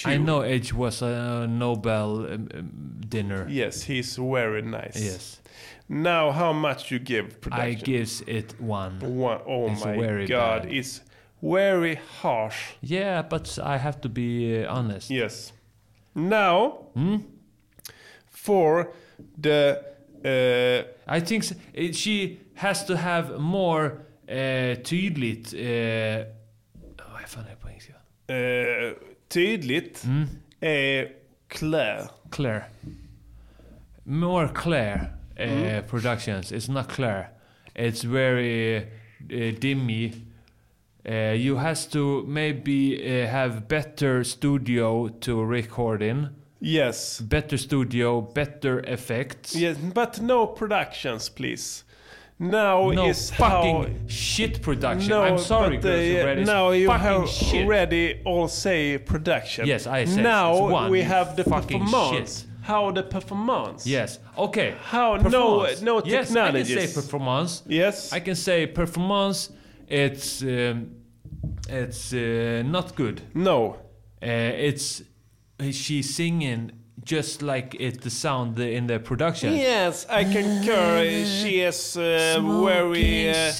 I know Edge was a Nobel um, um, dinner. Yes, he's very nice. Yes. Now, how much you give production? I gives it one. One. Oh It's my god, bad. it's very harsh. Yeah, but I have to be uh, honest. Yes. Now, Hmm? for the. Uh, I think she has to have more uh, tydligt... Uh, vad fan är det på engelska? uh, tydligt Mm. är Claire. Claire. More Claire uh, Mm. productions. It's not Claire. It's very uh, dimmy. Uh, you has to maybe uh, have better studio to record in. Yes. Better studio, better effects. Yes, but no productions, please. Now No is fucking how. shit production. No, I'm sorry, but, uh, Red, now you have shit. already all say production. Yes, I said Now one, we have the fucking performance. shit. How the performance? Yes. Okay. How no no yes, I can say performance. Yes. I can say performance. It's um, it's uh, not good. No. Uh, it's she's singing just like it the sound in the production. Yes, I concur. She has uh, very uh,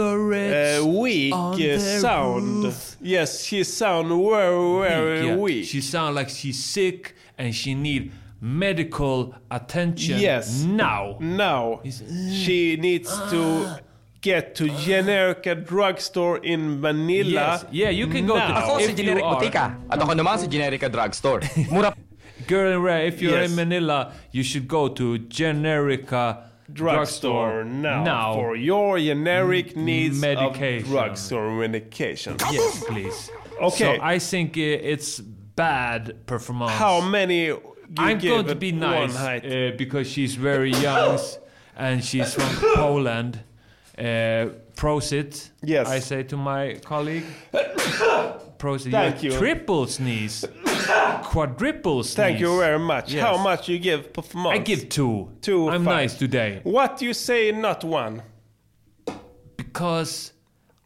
uh, weak uh, sound. roof. Yes, she sound very very Yeah. weak. She sound like she's sick and she need medical attention. Yes. Now. Now she needs to get to Generica drugstore in Manila. Yes. Yeah, you can go to- Ako si Generic are- Botica. At ako naman si Generica Drugstore. Mura Girl if you're Yes. in Manila, you should go to Generica drugstore now, for your generic needs medication. of drugstore medication. Yes, please. Okay. So I think it's bad performance. How many? You I'm going to be nice uh, because she's very young and she's from Poland. Uh, prosit. Yes. I say to my colleague. Prosit. Thank you. Triple sneeze. Quadruple sneeze. Thank you very much. Yes. How much you give performance? I give two. Two. I'm fine. nice today. What you say? Not one. because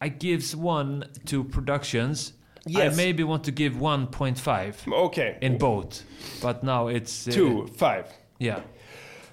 I gives one to productions Yes. I maybe want to give 1.5 Okay. in both, but now it's uh, Two, five. Yeah.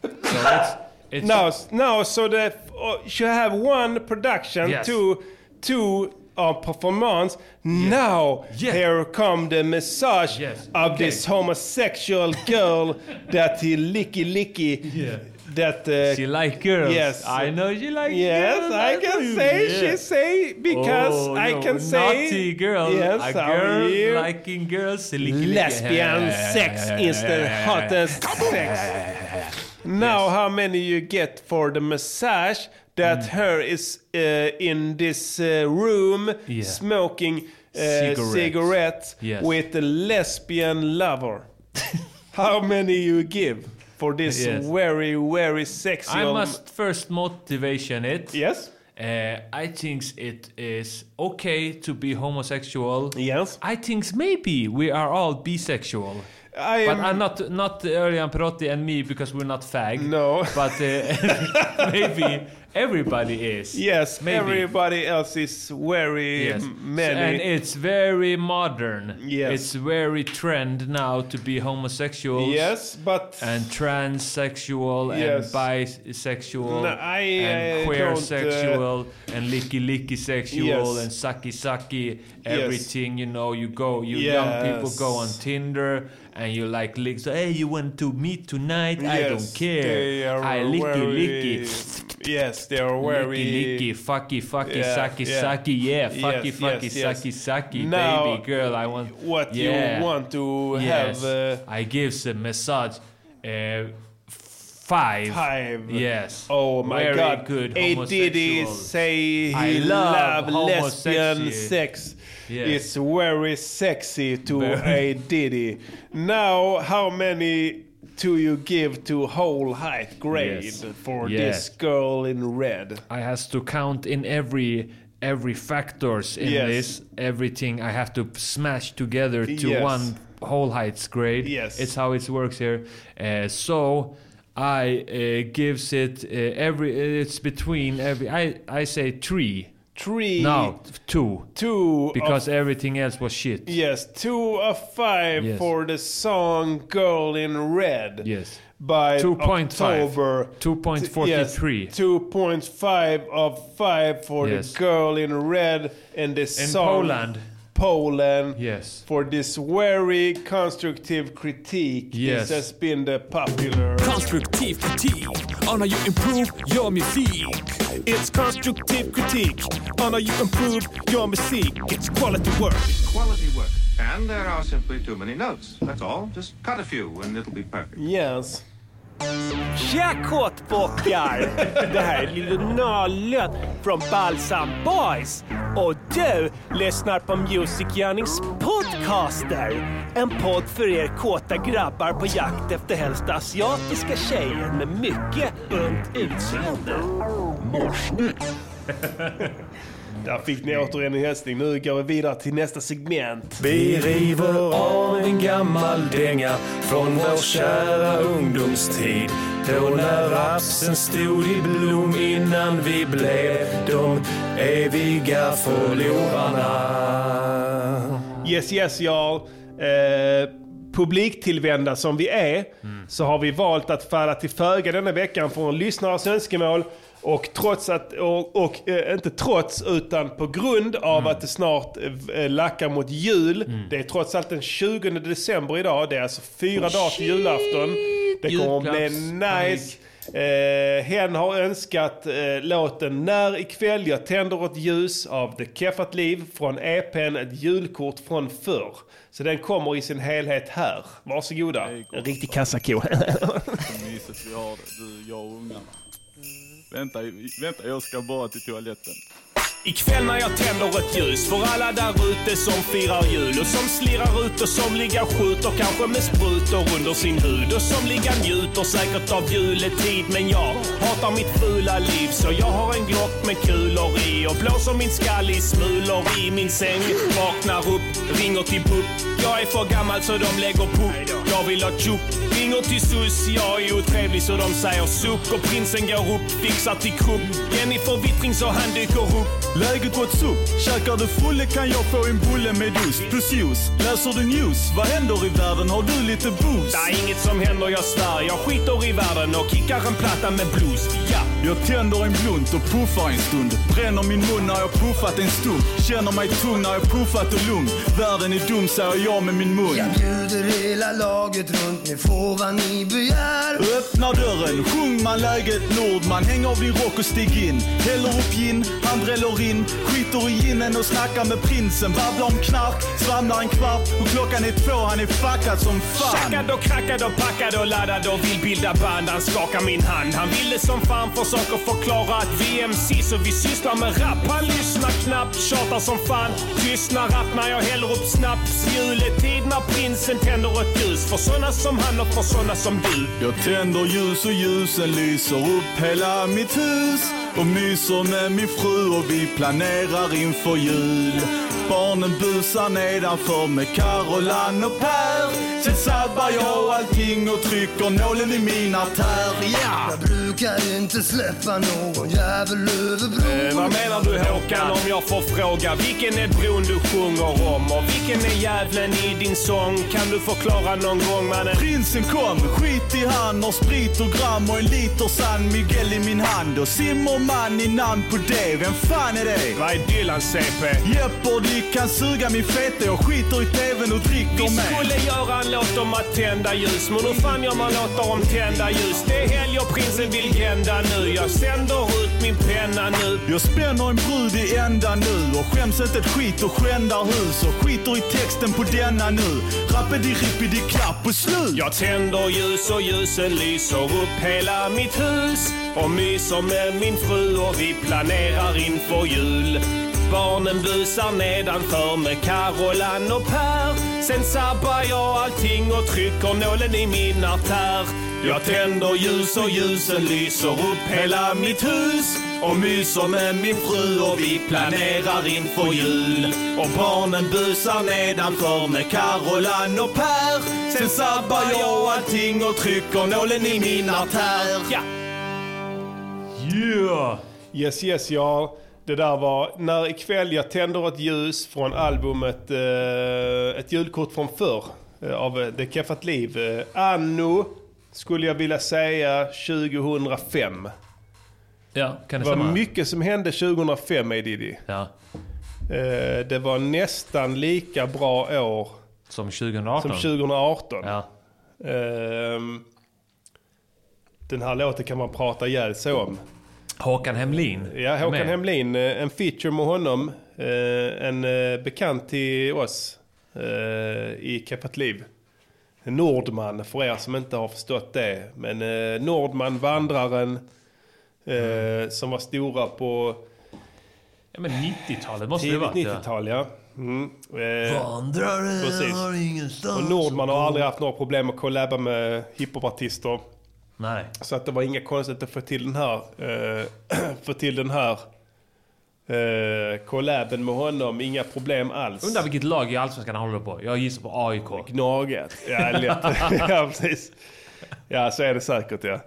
So it's, it's no, s- no. So that uh, you have one production, Yes. two, two uh, performance. Now here come the massage of this homosexual girl that he licky licky. That uh, She like girls. Yes, I know she like yes, girls. I can you. say Yeah. she say because Oh, I no, can say naughty girl. Yes, a how girl you? liking girls. licky, licky. Lesbian sex is the hottest sex. Now, how many you get for the massage? That Mm. her is uh, in this uh, room Yeah. smoking uh, Cigarette. cigarette Yes. with a lesbian lover. how many you give for this Yes. very, very sexy? I must first motivation it. Yes. Uh, I think it is okay to be homosexual. Yes. I think maybe we are all bisexual. I but am- I'm not not Örjan Perotti and me because we're not fag. No. But uh, maybe everybody is. Yes, maybe. everybody else is very Yes. many. And it's very modern. Yes. It's very trend now to be homosexual. Yes, but and transsexual Yes. and bisexual No, I, and uh, queer don't, uh, sexual and licky licky sexual Yes. and sucky sucky Yes. everything you know you go you young people go on Tinder and you like lick so hey you want to meet tonight I don't care I licky very- licky Yes, they are very licky licky fucky fucky Yeah, sucky yeah. sucky yeah fucky Yes, fucky yes, yes. sucky sucky Now, baby girl I want what you want to Yes. have, uh, I gives a massage uh, five. Five. Yes. Oh my Very God! good A Diddy homosexual. say he I love love lesbian sex. Yes. It's very sexy to. A Diddy. Now, how many do you give to whole height grade Yes. for Yes. this girl in red? I has to count in every every factors in Yes. this everything I have to smash together to one whole heights grade. Yes. it's how it works here. Uh, so I uh, gives it uh, every it's between every I I say three. Three. No, two. Two. Because of- everything else was shit. Yes, two of five Yes. for the song "Girl in Red." Yes. By 2.5. October. 2.43. Yes, 2.5 of 5 for Yes. the girl in red and the In song Poland. Poland. Yes. For this very constructive critique. Yes. This has been the popular. Constructive critique on how you improve your music. It's constructive critique on how you improve your music. It's quality work. It's Quality work. And there are simply too many notes. That's all. Just cut a few and it'll be perfect. Yes. Tja kåtbockar! Det här är Lille Nallen från Balsam Boys. Och du lyssnar på Music Yearnings podcaster. En podd för er kåta grabbar på jakt efter helst asiatiska tjejer med mycket ungt utseende. Morsnytt. Där fick ni återigen en hälsning. Nu går vi vidare till nästa segment. Vi river av en gammal dänga från vår kära ungdomstid. Då när rapsen stod i blom innan vi blev de eviga förlorarna. Yes, yes, y'all. Eh, publiktillvända som vi är så har vi valt att falla till föga denna veckan från lyssnares önskemål. Och trots att, och, och eh, inte trots, utan på grund av att det snart eh, lackar mot jul. Det är trots allt den 20 december idag. Det är alltså fyra dagar till julafton. Det kommer att bli nice. Eh, hen har önskat eh, låten När ikväll jag tänder ett ljus av The Keffat Liv från EPn Ett julkort från förr. Så den kommer i sin helhet här. Varsågoda. En riktig kassako. Vad mysigt vi har det, du, jag och ungarna. Vänta, vänta, jag ska bara till toaletten. Ikväll när jag tänder ett ljus för alla där ute som firar jul och som slirrar ut och som ligger skjuter kanske med sprutor under sin hud och som ligger njuter säkert av juletid. Men jag hatar mitt fula liv så jag har en glock med kulor i och blåser min skall i smulor i min säng. Vaknar upp, ringer till BUP. Jag är för gammal så de lägger på. Jag vill ha tjopp. Ring ringer till SUS, jag är otrevlig så de säger suck och prinsen går upp, fixar till kupp. Jenny får vittring så han dyker upp. Läget what's up? Käkar du fulle kan jag få en bulle med ost plus juice. Läser du news? Vad händer i världen? Har du lite boost? Det är inget som händer, jag svär. Jag skiter i världen och kickar en platta med blues. Ja! Jag tänder en blunt och puffar en stund. Bränner min mun när jag puffat en stund. Känner mig tung när jag puffat och lugn. Världen är dum säger jag med min mun. Jag bjuder hela laget runt, ni får vad ni begär. Öppna dörren, sjung man läget Nordman. Häng av din rock och stig in. Häller upp gin, han dräller in. Skiter i ginen och snackar med prinsen. Babblar om knark, svamlar en kvart. Och klockan är två, han är fuckad som fan. Tjackad och krackad och packad och laddad och vill bilda band. Han skakar min hand. Han ville som fan försöka förklara att vi är MCs och vi sysslar med rap. Han lyssnar knappt, tjatar som fan. Tystnar rapp när jag häller upp snaps. Juletid när prinsen tänder ett ljus. För såna som han och för såna som du. Jag tänder ljus och ljusen lyser upp hela mitt hus och myser med min fru och vi planerar inför jul. Barnen busar nedanför med Carolan och Per. Sen sabbar jag allting och trycker nålen i min artär. Ja! Jag brukar inte släppa någon jävel över bron. Eh, vad menar du Håkan om jag får fråga? Vilken är bron du sjunger om? Och vilken är djävulen i din sång? Kan du förklara någon gång mannen? Prinsen kom, skit i han, har sprit och gram och en liter San Miguel i min hand. Och Zimmerman i namn på det, vem fan är det? Vad är Dylan CP? Jeopardy kan suga min fete, jag skiter i tvn och dricker Vi med. skulle göra en låt om att tända ljus Men hur fan gör man låtar om tända ljus? Det är helg och prinsen vill grända nu Jag sänder ut min penna nu Jag spänner en brud i ända nu och skäms inte ett skit och skändar hus och skiter i texten på denna nu. Rappidi klapp och slut. Jag tänder ljus och ljusen lyser upp hela mitt hus och myser med min fru och vi planerar inför jul. Barnen busar nedanför med Carolan och Per. Sen sabbar jag allting och trycker nålen i min artär. Jag tänder ljus och ljusen lyser upp hela mitt hus och myser med min fru och vi planerar inför jul. Och barnen busar nedanför med Carolan och Per. Sen sabbar jag allting och trycker nålen i min artär. Ja. Yeah! Yes, yes, ja. Det där var när ikväll jag tänder ett ljus från albumet eh, Ett julkort från förr eh, av eh, Det Keffat Liv. Eh, anno, skulle jag vilja säga, 2005. Ja, kan det det var stämma? mycket som hände 2005 i Diddy. Ja. Eh, det var nästan lika bra år Som 2018? som 2018. Ja. Ehm, den här låten kan man prata ihjäl sig om. Håkan Hemlin. Ja, Håkan Med. Hemlin. eh, En feature med honom. eh, En eh, bekant till oss i Keppat Liv. Nordman, för er som inte har förstått det. Men Nordman, vandraren, eh, som var stora på Ja men 90-talet måste det tidigt varit. ja. 90-tal, ja. Mm. Eh, Vandraren precis. har ingenstans Och Nordman har aldrig haft några problem att kollabba med hiphopartister. Nej. Så att det var inga konstigt att få till den här, eh, få till den här eh, collaben med honom. Inga problem alls. Undrar vilket lag i Allsvenskan han håller på. Jag gissar på AIK. Gnaget. Ja, lätt. ja, precis. Ja, så är det säkert ja.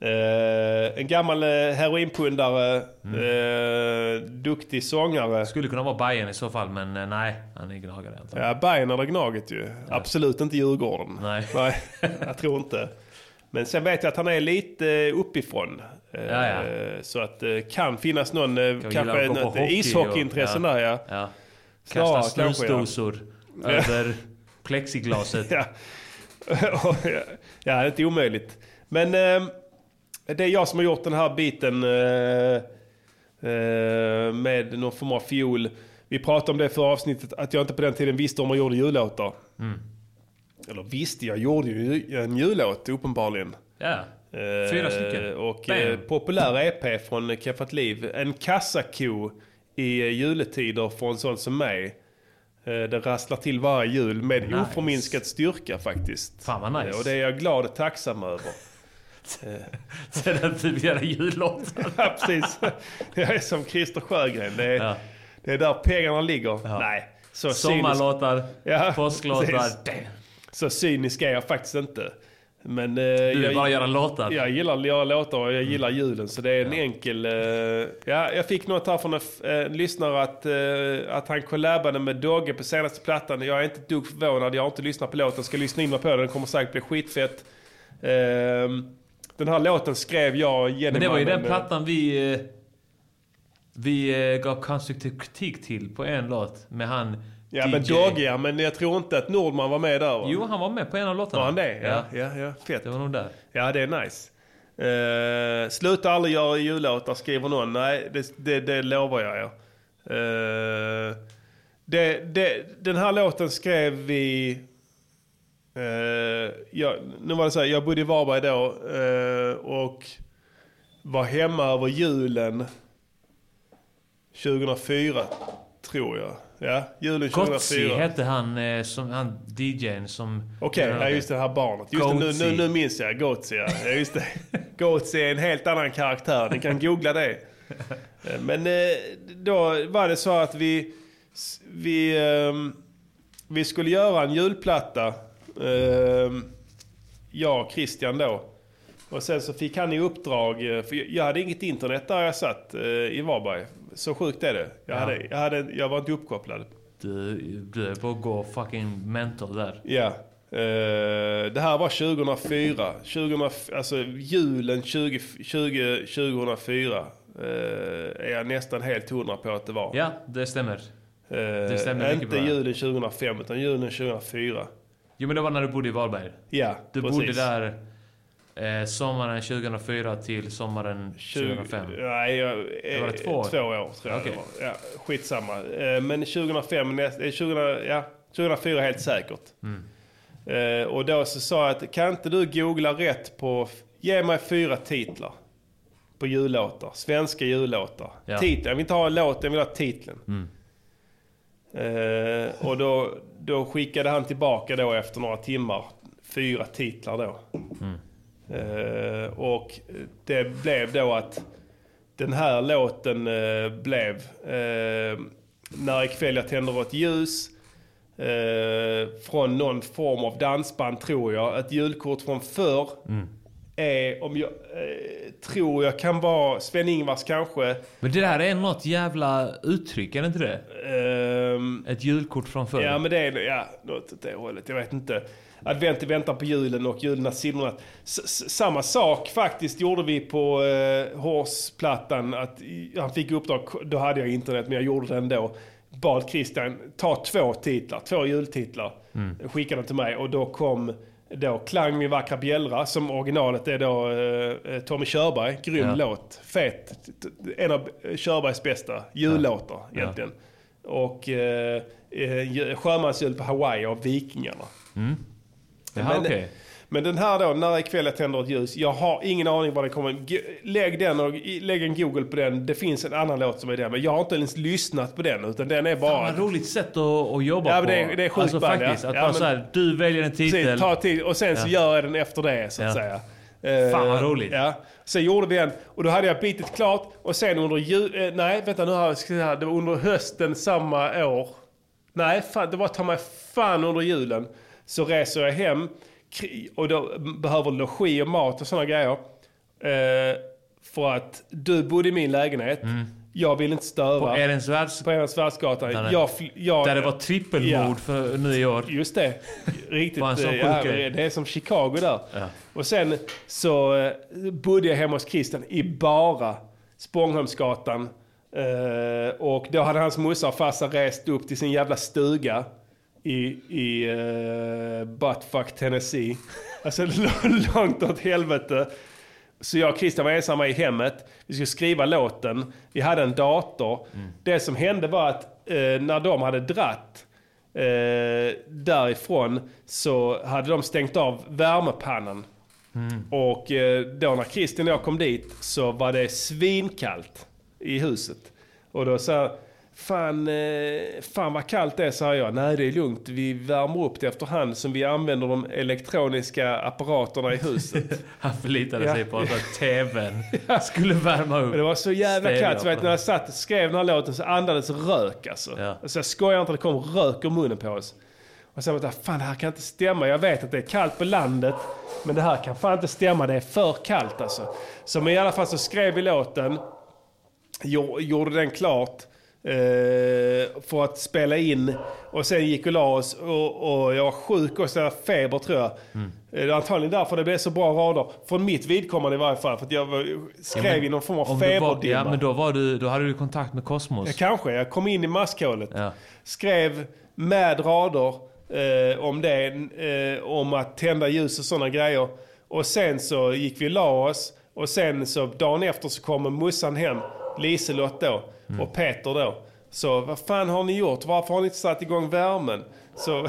Eh, en gammal eh, heroinpundare, eh, duktig sångare. Skulle kunna vara Bayern i så fall, men eh, nej. Han är gnagare antagligen. Ja, Bayern eller Gnaget ju. Absolut inte Djurgården. Nej. Nej, jag tror inte. Men sen vet jag att han är lite eh, uppifrån. Eh, Ja, ja. Så att det kan finnas någon, eh, Kan kanske något hockey ishockeyintresse och- där ja. ja. Kasta ja. snusdosor Ja. över plexiglaset. ja. ja, det är inte omöjligt. Men eh, det är jag som har gjort den här biten eh, eh, med någon form av fiol. Vi pratade om det för avsnittet, att jag inte på den tiden visste om man gjorde jullåtar. Mm. Eller visste, jag gjorde ju en jullåt uppenbarligen. Ja. Fyra stycken. Eh, Och Bam. eh, populär EP från Keffat Liv. En kassako i eh, juletider för en sån som mig. Eh, Det rasslar till varje jul med Nice. oförminskad styrka faktiskt. Fan vad nice. Eh, Och det är jag glad och tacksam över. Sen typ göra jullåtar. ja, precis. Jag är som Christer Sjögren. Det är, det är där pengarna ligger. Nej, så cynisk- Sommarlåtar, Ja, påsklåtar. precis. Så cynisk är jag faktiskt inte. Men, eh, Du vill jag, bara göra låtar. Jag gillar att göra låtar och jag gillar julen. Så det är en enkel... Eh, ja, jag fick något här från en, f- eh, en lyssnare att, eh, att han collabade med Dogge på senaste plattan. Jag är inte ett dugg förvånad. Jag har inte lyssnat på låten. Ska lyssna in mig på den. Den kommer säkert bli skitfett. Eh, den här låten skrev jag Jenny Men det var ju den Mannen, plattan vi... eh, Vi eh, gav konstruktiv kritik till på en låt med han Ja DJ. men Dogge men jag tror inte att Nordman var med där va? Jo, han var med på en av låtarna. Var han det? Ja, ja, ja. Fett. Det var nog där. Ja, det är nice. Uh, sluta aldrig göra jullåtar, skriver någon. Nej, det, det, det lovar jag er. Eh, det, det, den här låten skrev vi... Uh, jag, nu var det så här, jag bodde i Varberg då eh, och var hemma över julen 2004, tror jag. Ja, julen 2004. Gotzi hette han, eh, som, han DJn som... Okej, ja, just det här barnet. Just det, nu, nu, nu minns jag. Goatsy, ja. ja just det. Goatsy är en helt annan karaktär. Ni kan googla det. Eh, Men eh, då var det så att vi, vi, ehm, vi skulle göra en julplatta. ehm, Jag och Christian då. Och sen så fick han i uppdrag, eh, för jag hade inget internet där jag satt eh, i Varberg. Så sjukt är det. Jag, Ja. hade, jag, hade, jag var inte uppkopplad. Du, du är på att gå fucking mental där. Ja. Eh, det här var 2004. 2000, alltså julen 20, 20, 2004 eh, är jag nästan helt hundra på att det var. Ja, det stämmer. Eh, det stämmer inte bra. julen 2005 utan julen 2004. Jo men det var när du bodde i Varberg. Ja, Du precis. bodde där eh, sommaren 2004 till sommaren 2005. Nej, jag, Det var det två år? Två år tror jag Okej. det var. Ja, skitsamma. Eh, men 2005, näst, eh, 2000, ja, 2004 helt säkert. Mm. Eh, och då så sa jag att kan inte du googla rätt på, ge mig fyra titlar på jullåtar, svenska jullåtar. Ja. Titeln, jag vill inte ha låten, jag vill ha titeln. Mm. Eh, och då, då skickade han tillbaka då efter några timmar fyra titlar då. Mm. Eh, och det blev då att den här låten eh, blev eh, När ikväll jag tänder ett ljus från någon form av dansband tror jag. Ett julkort från förr. Mm. Är, om jag tror jag kan vara Sven-Ingvars kanske. Men det där är något jävla uttryck, är det inte det? Ehm, Ett julkort från förr. Ja men det är ja, något åt det hållet. Jag vet inte. Advent i väntan på julen och julen simmat. Samma sak faktiskt gjorde vi på eh, Horsplattan. Att han fick uppdrag, då hade jag internet men jag gjorde det ändå. Bad Christian ta två titlar, två jultitlar. Mm. Skickade till mig och då kom då Klang min vackra bjällra som originalet är då eh, Tommy Körberg. Grym Ja. låt. Fet. En av Körbergs bästa jullåtar Ja. egentligen. Och eh, eh, Sjömansjul på Hawaii av Vikingarna. Mm. Jaha, Men- okej. Men den här då, När ikväll jag tänder ett ljus. Jag har ingen aning vad det kommer. Lägg den och lägg en Google på den. Det finns en annan låt som är den. Men jag har inte ens lyssnat på den. Utan den är bara... Fan vad roligt sätt att, att jobba Ja, på. det är- det är sjukt Alltså band, ja. faktiskt, att Ja, bara men- så här, du väljer en titel. Precis, ta tid och sen så Ja. gör jag den efter det så att Ja. säga. Eh, Fan, vad roligt. Ja. Sen gjorde vi en och då hade jag bitet klart och sen under jul... Eh, nej, vänta nu har jag säga, Det var under hösten samma år. Nej, fan, det var ta mig fan under julen. Så reser jag hem och då behöver logi och mat och sådana grejer. Eh, för att du bodde i min lägenhet. Jag vill inte störa. Mm. På. På Ehrensvärdsgatan. Där Jag, jag, Där det var trippelmord Ja. för nyår. Just det. Riktigt. Fan, så eh, ja, det är som Chicago där. Ja. Och sen så eh, bodde jag hemma hos Christian i bara Spångholmsgatan. Eh, och då hade hans morsa och farsa rest upp till sin jävla stuga i, i uh, Buttfuck Tennessee. Alltså långt åt helvete. Så jag och Christian var ensamma i hemmet. Vi skulle skriva låten. Vi hade en dator. Det som hände var att eh, när de hade dratt eh, därifrån så hade de stängt av värmepannan. Och eh, då när Christian och jag kom dit så var det svinkallt i huset. Och då sa Fan, eh, fan vad kallt det är, sa jag. Nej, det är lugnt. Vi värmer upp det efterhand som vi använder de elektroniska apparaterna i huset. Han förlitade Ja. sig på att tvn skulle värma upp. Men det var så jävla kallt. Så vet, när jag satt och skrev den här låten så andades rök alltså. Ja. alltså jag skojar inte, det kom rök ur munnen på oss. Och sen tänkte jag, fan det här kan inte stämma. Jag vet att det är kallt på landet. Men det här kan fan inte stämma, det är för kallt alltså. Så men i alla fall så skrev vi låten. gjo- Gjorde den klart. Eh, för att spela in. Och sen gick och la oss. Och, och jag var sjuk och så feber tror jag. Mm. Eh, antagligen därför det blev så bra rader. Från mitt vidkommande i varje fall. För att jag var, skrev Ja, men i någon form av feberdimma. Ja, men då, var du, då hade du kontakt med Kosmos. Ja, kanske. Jag kom in i maskhålet. Skrev med rader eh, om det. Eh, om att tända ljus och sådana grejer. Och sen så gick vi och la oss. Och sen så dagen efter så kommer Mussan hem. Liselott då. Mm. Och Peter då. Så vad fan har ni gjort? Varför har ni inte satt igång värmen? Så,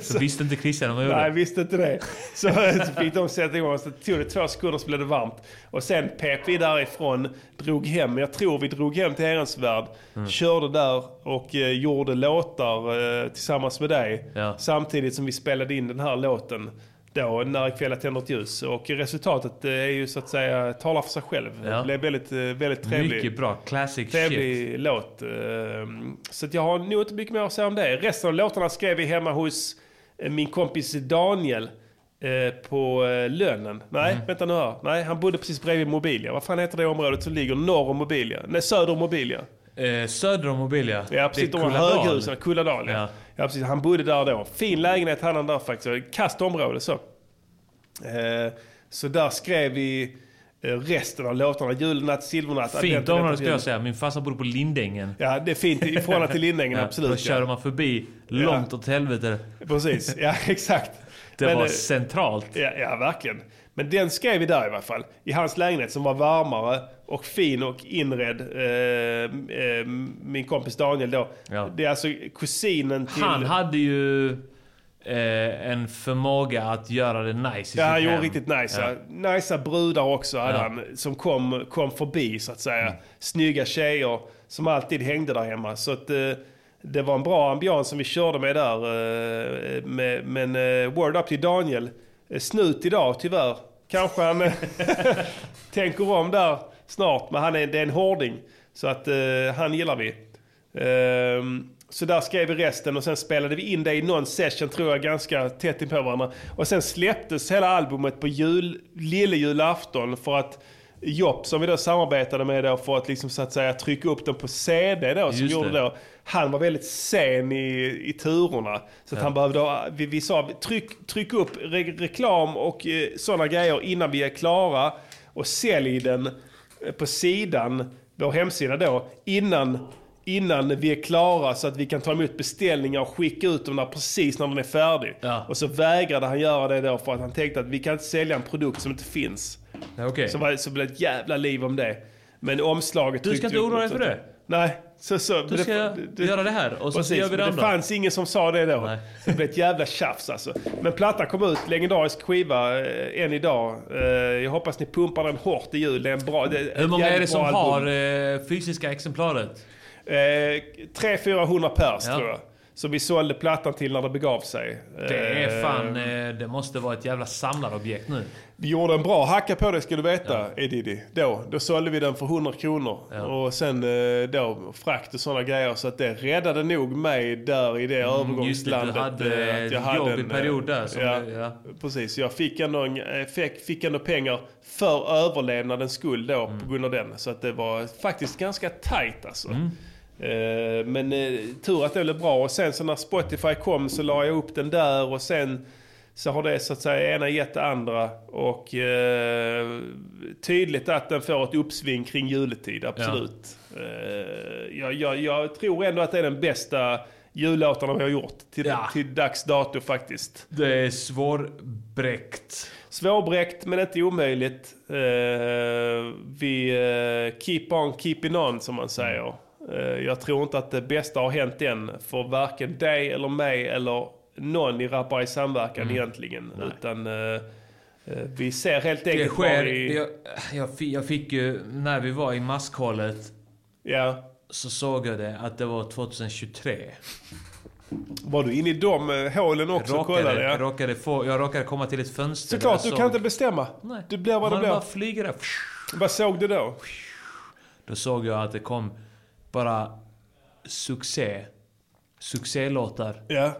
Så visste inte Christian vad gjorde? Nej, visste inte det. Så, så fick de sätta igång. Så tog det två sekunder så blev det varmt. Och sen pep vi därifrån, drog hem. Jag tror vi drog hem till Herrens Värld. Mm. Körde där och eh, gjorde låtar eh, tillsammans med dig. Samtidigt som vi spelade in den här låten. Då, när ikväll tänder ett ljus. Och resultatet eh, är ju så att säga, talar för sig själv. Ja. Det blev väldigt, eh, väldigt trevlig. Mycket bra. Classic Trevlig shit. låt. eh, Så att jag har nog inte mycket mer att säga om det. Resten av låtarna skrev vi hemma hos eh, min kompis Daniel på Lönnen. Nej, Mm. vänta nu här. Nej, han bodde precis bredvid Mobilia. Vad fan heter det området som ligger norr om Mobilia? Nej, söder om Mobilia. Eh, söder om Mobilia. Ja, precis. Det De är Kulladal. höghusen. Kulladal, ja. ja. Precis. Han bodde där då. Fin lägenhet hade han där faktiskt. Kast område så. Eh, Så där skrev vi eh, resten av låtarna. Julnatt, silvernatt, Fint område skulle jag säga. Min farsa bodde på Lindängen. Ja, det är fint i förhållande till Lindängen, absolut, Då ja. körde man förbi långt åt helvete. Precis, ja exakt. Det Men, var eh, centralt. Ja, ja, verkligen. Men den skrev vi där i alla fall. I hans lägenhet som var varmare och fin och inredd. Eh, eh, min kompis Daniel då. Det är alltså kusinen till... Han hade ju eh, en förmåga att göra det nice i Ja, sitt han gjorde hem. riktigt nice. Ja. Nice brudar också hade Ja. Mm. han. Som kom, kom förbi så att säga. Snygga tjejer som alltid hängde där hemma. Så att eh, det var en bra ambians som vi körde med där. Eh, men eh, word up till Daniel. Eh, snut idag tyvärr. Kanske han tänker om där snart. Men han är, det är en hårding. Så att eh, han gillar vi. Ehm, så där skrev vi resten och sen spelade vi in det i någon session tror jag ganska tätt inpå varandra. Och sen släpptes hela albumet på jul, lille julafton för att Jopp som vi då samarbetade med då för att liksom så att säga trycka upp den på CD då som gjorde det. då. Han var väldigt sen i, i turerna. Så Ja. han behövde, vi, vi sa tryck, tryck upp re, reklam och eh, sådana grejer innan vi är klara. Och sälj den eh, på sidan, vår hemsida då, innan, innan vi är klara så att vi kan ta emot beställningar och skicka ut dem där precis när den är färdig. Och så vägrade han göra det då för att han tänkte att vi kan inte sälja en produkt som inte finns. Okej. Så, var, så blev det ett jävla liv om det. Men omslaget... Du ska inte oroa dig för det. Nej, så... så Du ska göra det här och så precis, gör vi det andra. Det fanns ingen som sa det då. Så det blev ett jävla tjafs alltså. Men plattan kom ut, legendarisk skiva, eh, än idag. Eh, jag hoppas ni pumpar den hårt i jul. Det är en bra... Det Hur många är det som har eh, fysiska exemplaret? Eh, 300-400 pers Ja. tror jag. Som vi sålde plattan till när det begav sig. Det är Eh, fan... Eh, det måste vara ett jävla samlarobjekt nu. Vi gjorde en bra hacka på det ska du veta, Edidi. Då, då sålde vi den för 100 kronor. Och sen eh, då frakt och sådana grejer. Så att det räddade nog mig där i det Mm, just det, du övergångslandet. hade eh, ett jobbig period där ja, det- ja. Precis, jag fick ändå, en, fick, fick ändå pengar för överlevnadens skull då Mm. på grund av den. Så att det var faktiskt ganska tajt alltså. Mm. Eh, Men eh, tur att det blev bra. Och sen så när Spotify kom så la jag upp den där och sen så har det så att säga ena gett det andra. Och eh, tydligt att den får ett uppsving kring juletid, absolut. Eh, jag, jag, jag tror ändå att det är den bästa jullåtarna vi har gjort till, Ja. till dags dato faktiskt. Det är svårbräckt. Svårbräckt men inte omöjligt. Eh, vi keep on keeping on som man säger. Eh, jag tror inte att det bästa har hänt än för varken dig eller mig eller någon i Rappare i samverkan Mm. egentligen. Utan eh, eh, vi ser helt Det enkelt sker... bara i... Jag, jag, fick, jag fick ju... När vi var i maskhållet Ja. så såg jag det att det var 2023. Var du inne i de hålen också och kollade? Ja. råkade få, jag råkade komma till ett fönster Såklart, du jag kan såg- inte bestämma. Nej. Du blir vad Man blir. bara flyger där. Vad såg du då? Då såg jag att det kom bara succé. Succélåtar. Ja.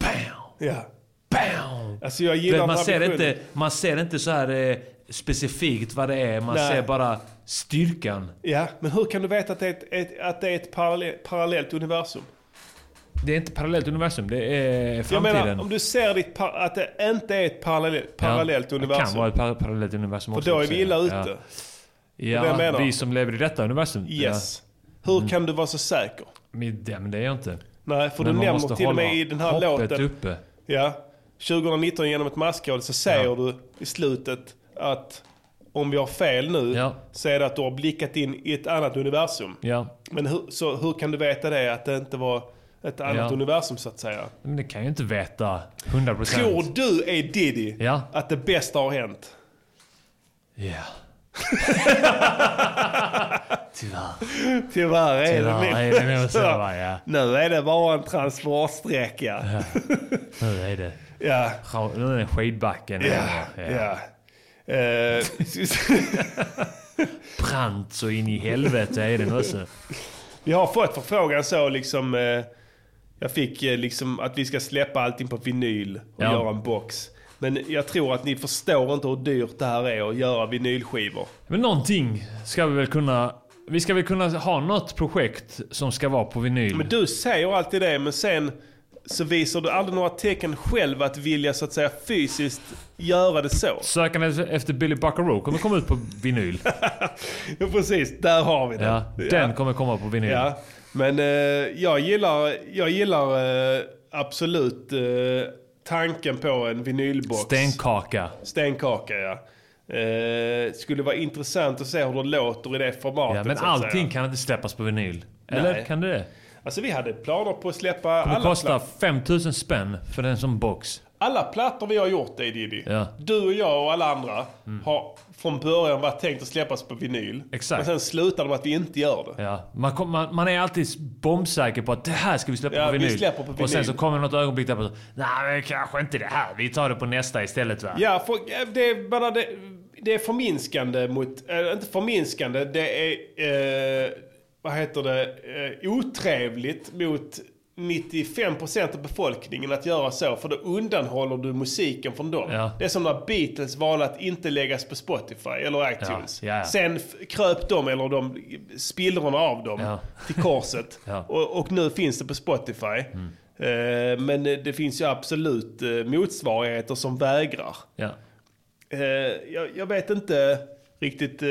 Bam! Ja. Bam! Alltså jag gillar vet, man, ser ambitionen. inte, man ser inte så här eh, specifikt vad det är. Man Nej. ser bara styrkan. Ja, men hur kan du veta att det är ett, ett, att det är ett parallell, parallellt universum? Det är inte parallellt universum, det är Jag framtiden. menar, om du ser ditt att det inte är ett parallell, parallellt ja, universum. Det kan vara ett par parallellt universum För också. då är vi illa ja. ute. Ja, jag menar. vi som lever i detta universum. Yes. Hur kan du vara så säker? Men det, men det är jag inte. Nej, för Men du nämner till och med i den här låten. uppe. Ja. 2019 genom ett maskhål så säger du i slutet att om vi har fel nu så är det att du har blickat in i ett annat universum. Ja. Men hur, så hur kan du veta det? Att det inte var ett annat Ja. universum så att säga? Men det kan jag ju inte veta 100%. Tror du är Diddy Ja. att det bästa har hänt? Ja. Tyvärr. Tyvärr är Tyvärr det är det nog så, ja. Nu är det bara en transportsträcka. Nu är det. Ja. Nu är det skidbacken. Ja, ja. Eh, Brant så in i helvete är den också. Vi har fått förfrågan så liksom. Eh, jag fick eh, liksom att vi ska släppa allting på vinyl och Ja. göra en box. Men jag tror att ni förstår inte hur dyrt det här är att göra vinylskivor. Men någonting ska vi väl kunna... Vi ska väl kunna ha något projekt som ska vara på vinyl. Men du säger alltid det, men sen så visar du aldrig några tecken själv att vilja så att säga fysiskt göra det så. Sökandet efter Billy Buckaroo kommer komma ut på vinyl. Ja, precis, där har vi det. Ja, den kommer komma på vinyl. Ja, men eh, jag gillar, jag gillar eh, absolut eh, tanken på en vinylbox. Stenkaka. Stenkaka, ja. Eh, skulle vara intressant att se hur det låter i det formatet. Ja, men allting kan inte släppas på vinyl. Eller Nej. kan det det? Alltså vi hade planer på att släppa kommer alla, kosta pla- 5000 spänn för den som box. Alla plattor vi har gjort det Diddy. Ja. Du och jag och alla andra har från början varit tänkt att släppas på vinyl. Exakt. Men sen slutar de att vi inte gör det. Ja. Man, kom, man, man är alltid bombsäker på att det här ska vi släppa Ja, på vi vinyl. släpper på Och sen vinyl. så kommer något ögonblick där på Nej men kanske inte det här. Vi tar det på nästa istället va? Ja, för, det, är bara det, det är förminskande mot... Äh, inte förminskande, det är... Eh, vad heter det? Eh, otrevligt mot 95% av befolkningen att göra så. För då undanhåller du musiken från dem. Ja. Det är som när Beatles valde att inte läggas på Spotify eller iTunes. Ja, ja. Sen kröp de, eller de spillrorna av dem, till korset. Och, och nu finns det på Spotify. Eh, men det finns ju absolut eh, motsvarigheter som vägrar. Eh, jag, jag vet inte riktigt eh,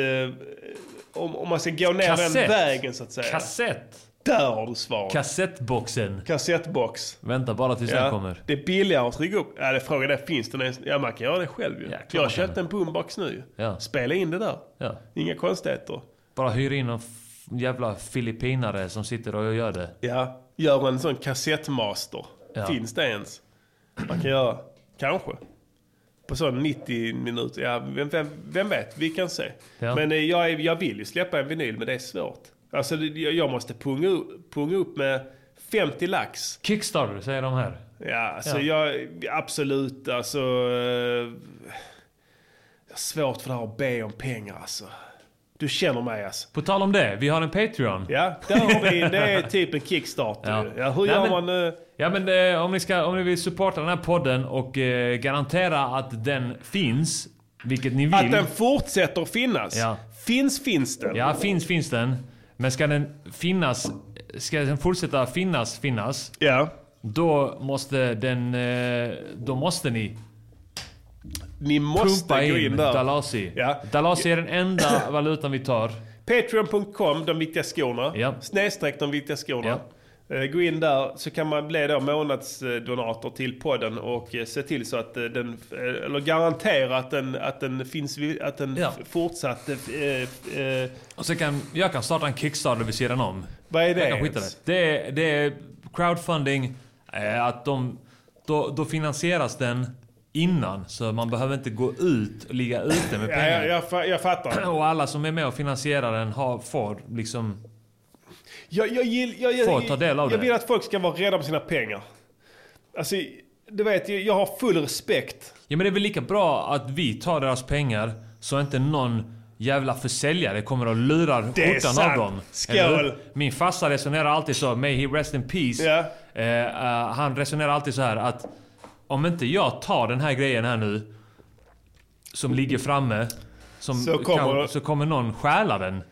om, om man ska gå ner Kassett. den vägen så att säga. Kassett. Där har du svaret. Kassettboxen. Kassettbox. Vänta bara tills den kommer. Det är billigare att trycka upp. Ja, det frågan är, finns den ens? Ja, man kan göra det själv ju. man jag kan. köpte en boombox nu. Ja. Spela in det där. Ja. Inga konstigheter. Bara hyr in någon jävla filippinare som sitter och gör det. Ja, gör en sån kassettmaster. Ja. Finns det ens? Man kan göra, kanske. På sån 90 minuter, ja vem, vem, vem vet, vi kan se. Ja. Men eh, jag, jag vill ju släppa en vinyl, men det är svårt. Alltså det- jag, måste punga, punga upp med 50 lax. Kickstarter säger de här. Ja, alltså Ja. jag, absolut, alltså. Eh, jag har svårt för det här att be om pengar alltså. Du känner mig alltså. På tal om det, vi har en Patreon. Ja, där har vi, det är typ en Kickstarter. Ja. Ja, hur Nej, gör men- man? eh, Ja men eh, om, ni ska, om ni vill supporta den här podden och eh, garantera att den finns, vilket ni vill. Att den fortsätter finnas. Ja. Finns, finns den. Ja, finns finns den. Men ska den finnas, ska den fortsätta finnas, finnas. Ja. Då måste den, eh, då måste ni Ni måste pumpa gå in in där. Dalasi. Ja. Dalasi är den enda valutan vi tar. Patreon.com, de viktiga skorna. Ja. Snedstreck de viktiga skorna. Eh, Gå in där så kan man bli då månadsdonator till podden och eh, se till så att eh, den, eh, eller garantera att den, att den finns, att den Ja. fortsatt... eh, eh, Och så kan, jag kan starta en Kickstarter vid sidan om. Vad är det Jag kan ens? det. Det är, det är crowdfunding. Eh, att de, då, då finansieras den innan. Så man behöver inte gå ut och ligga ute med Ja, pengar. jag, jag, fa- jag fattar. Och alla som är med och finansierar den har, får liksom... Jag, jag, gill, jag, jag, Får ta del av jag det. vill att folk ska vara rädda om sina pengar. Alltså, du vet, jag, jag har full respekt. Ja men det är väl lika bra att vi tar deras pengar så inte någon jävla försäljare kommer och lurar skjortan av dem. Skål. Min farsa resonerar alltid så, may he rest in peace. Ja. Eh, eh, han resonerar alltid så här att om inte jag tar den här grejen här nu, som ligger framme, som Så kommer- kan, så kommer någon stjäla den.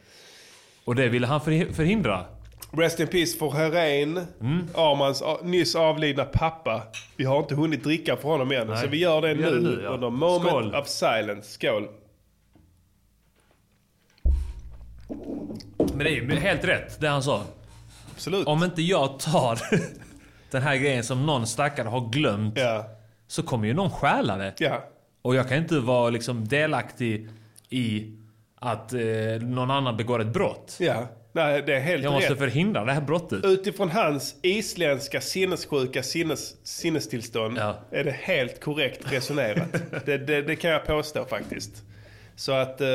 Och det ville han förhi- förhindra. Rest in peace för Herén, Mm. Armans nyss avlidna pappa. Vi har inte hunnit dricka för honom än, Nej, så vi gör det vi gör nu, det nu, ja. under moment Skål. of silence. Skål. Men det är ju helt rätt, det han sa. Absolut. Om inte jag tar den här grejen som någon stackare har glömt, så kommer ju någon stjäla det. Ja. Och jag kan inte vara liksom delaktig i att eh, någon annan begår ett brott. Ja, nej det är helt Jag måste rätt. förhindra det här brottet. Utifrån hans isländska sinnessjuka sinnes, sinnestillstånd är det helt korrekt resonerat. det, det, det kan jag påstå faktiskt. Så att eh,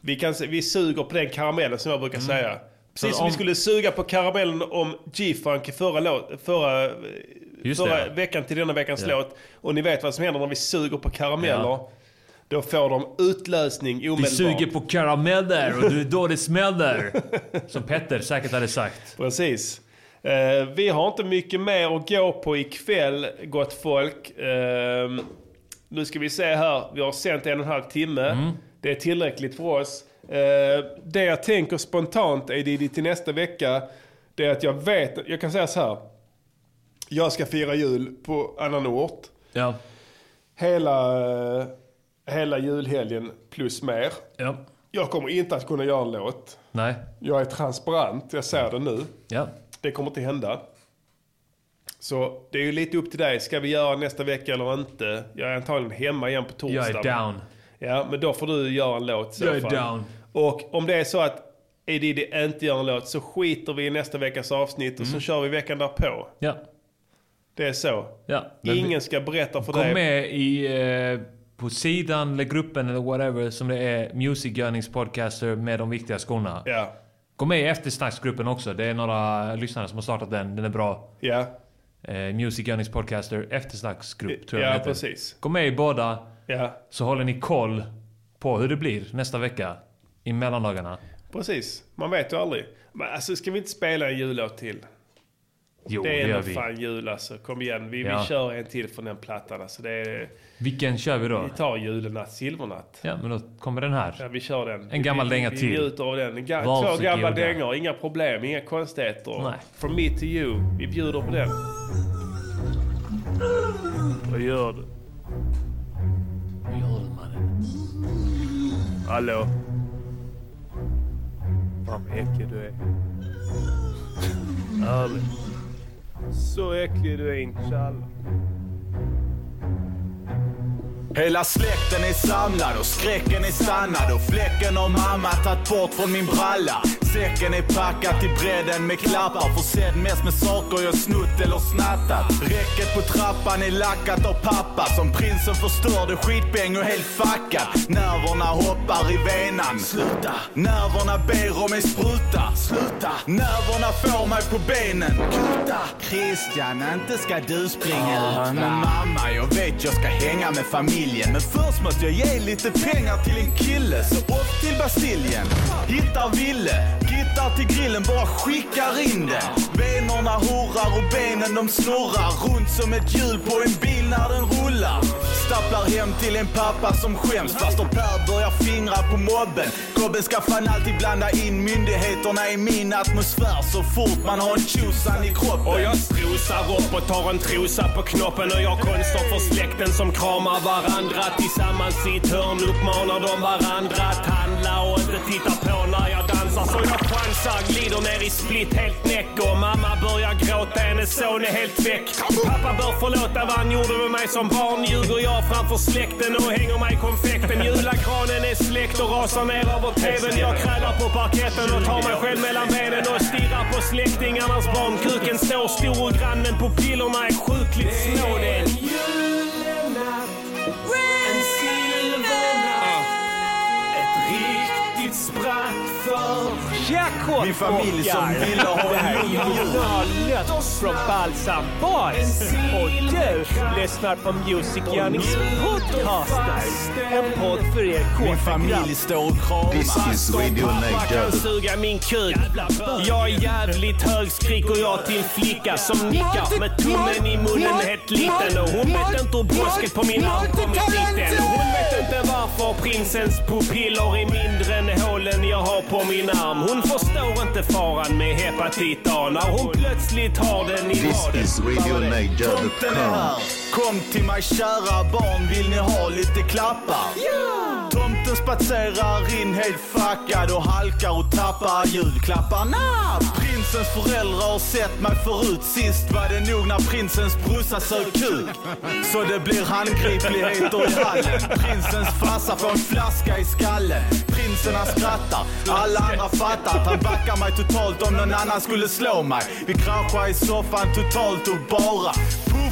vi, kan, vi suger på den karamellen som jag brukar säga. Precis Mm. Så som vi skulle suga på karamellen om G-Funk förra, låt, förra, förra det. veckan till denna veckans Ja. låt. Och ni vet vad som händer när vi suger på karameller. Ja. Då får de utlösning Du omedelbart. suger på karameller och du är då det smäller. Som Petter säkert hade sagt. Precis. Eh, vi har inte mycket mer att gå på ikväll, gott folk. Eh, nu ska vi se här. Vi har sänt en och en halv timme. Mm. Det är tillräckligt för oss. Eh, det jag tänker spontant är det till nästa vecka. Det är att jag vet, jag kan säga så här. Jag ska fira jul på annan ort. Ja. Hela, hela julhelgen plus mer. Ja. Jag kommer inte att kunna göra en låt. Nej. Jag är transparent, jag ser det nu. Ja. Det kommer inte hända. Så det är ju lite upp till dig. Ska vi göra nästa vecka eller inte? Jag är antagligen hemma igen på torsdag. Jag är down. Ja, men då får du göra en låt i så Jag är fall. down. Och om det är så att Edidi inte gör en låt så skiter vi i nästa veckas avsnitt och så Mm. kör vi veckan därpå. Ja. Det är så. Ja. Ingen vi- ska berätta för Gå dig. med i, eh, på sidan eller gruppen eller whatever som det är Music Yearnings Podcaster med de viktiga skorna. Ja. Gå med i eftersnacksgruppen också. Det är några lyssnare som har startat den. Den är bra. Ja. Eh, Music Yearnings Podcaster eftersnacksgrupp tror jag Ja, den precis. Gå med i båda. Ja. Så håller ni koll på hur det blir nästa vecka. I mellandagarna. Precis. Man vet ju aldrig. Men alltså, ska vi inte spela en jullåt till? Jo, det det är gör nog fan jul alltså. Kom igen. Vi, Ja. vi kör en till från den plattan. Alltså, det är, Vilken kör vi då? vi tar julenatt, silvernatt. Ja, men då kommer den här. Ja, vi kör den. En gammal dänga vi, till. Vi njuter av den. En ga- två Varsågoda. gamla dängor, inga problem, inga konstigheter. Nej. From me to you. Vi bjuder på den. Vad gör du? Vad gör du mannen? Hallå? Fan vad äcklig du är. Ärligt. Så äcklig du är inshallah. Hela släkten är samlad och skräcken är sannad och fläcken har mamma tagit bort från min bralla. Säcken är packad till bredden med klappar försedd mest med saker jag snott eller snattat. Räcket på trappan är lackat av pappa som prinsen förstörde skitbäng och helt fuckad. Nerverna hoppar i venan. Sluta! Nerverna ber om en spruta. Sluta! Nerverna får mig på benen. Kuta! Christian, inte ska du springa ut. Men mamma, jag vet jag ska hänga med familjen. Men först måste jag ge lite pengar till en kille. Så upp till Bastiljen. Hittar Ville. Gittar till grillen, bara skickar in den. Benorna hurrar och benen de snurrar. Runt som ett hjul på en bil när den rullar. Stapplar hem till en pappa som skäms. Faster Per börjar fingra på mobben. Gobben ska fan alltid blanda in myndigheterna i min atmosfär så fort man har en tjosan i kroppen. Och jag strosar upp och tar en trosa på knoppen och jag konster för släkten som kramar varandra Tillsammans i ett hörn uppmanar de varandra att handla och inte titta på när jag dansar så jag chansar, glider ner i split helt näck. Och mamma börjar gråta, hennes son är helt väck. Pappa bör förlåta vad han gjorde med mig som barn. Ljuger jag framför släkten och hänger mig i konfekten. Julagranen är släckt och rasar ner över tvn. Jag krälar på parketten och tar mig själv mellan benen och stirrar på släktingarnas barn. Kuken står stor och grannen på pillerna är sjukligt små Det är en jul. Jackpot Min familj som ville ha en originallåt från Balsam Boys. Och du lyssnar på Music Yearnings podcaster. En podd för er Min familj står och kramar. This is Radio Niger. kan suga min kuk. Jag är jävligt hög skriker jag till en flicka som nickar med tummen i munnen helt liten. Och hon vet inte hur brosket på min arm kommit dit än. Hon vet inte varför prinsens pupiller är mindre än hålen jag har på min arm. Hon förstår inte faran med hepatit A när hon plötsligt har den i This raden. is här. Kom till mig kära barn, vill ni ha lite klappar? Tomten spatserar in helt fuckad och halkar och tappar julklapparna. Prinsens föräldrar har sett mig förut. Sist var det nog när prinsens brorsa sög kuk. Så det blir handgripligheter i hallen. Prinsens farsa får en flaska i skallen. Prinsen han skrattar, alla andra fattar att han backar mig totalt om någon annan skulle slå mig. Vi kraschar i soffan totalt och bara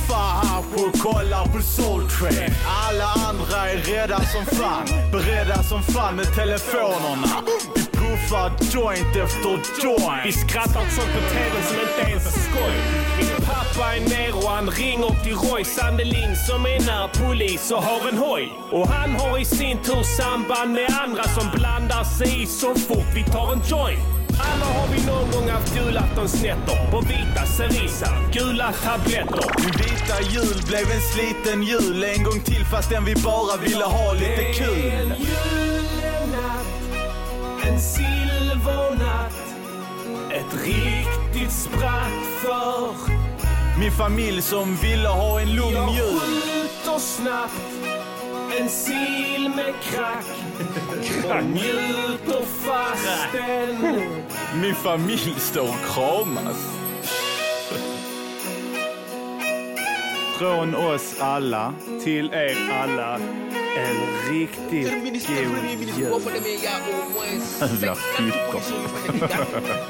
puffar hasch och kollar på Soul Train. Alla andra är rädda som fan, beredda som fan med telefonerna. Vi puffar joint efter joint Vi skrattar åt sånt på TV som inte ens är skoj. Min pappa är ner och han ringer till Roy Sandelin som är närpolis och har en hoj. Och han har i sin tur samband med andra som blandar sig i så fort vi tar en joint. Alla har vi någon gång haft julaftonsnätter på vita cerisa, gula tabletter. Min vita jul blev en sliten jul en gång till fastän vi bara ville ha lite kul. julenatt, en silvernatt, ett riktigt spratt för Min familj som ville ha en lugn Jag jul. skjuter snabbt en sil med krack och njuter fastän Min familj står och kramas. Från oss alla till er alla en riktigt god jul. Jävla cinquante fitta.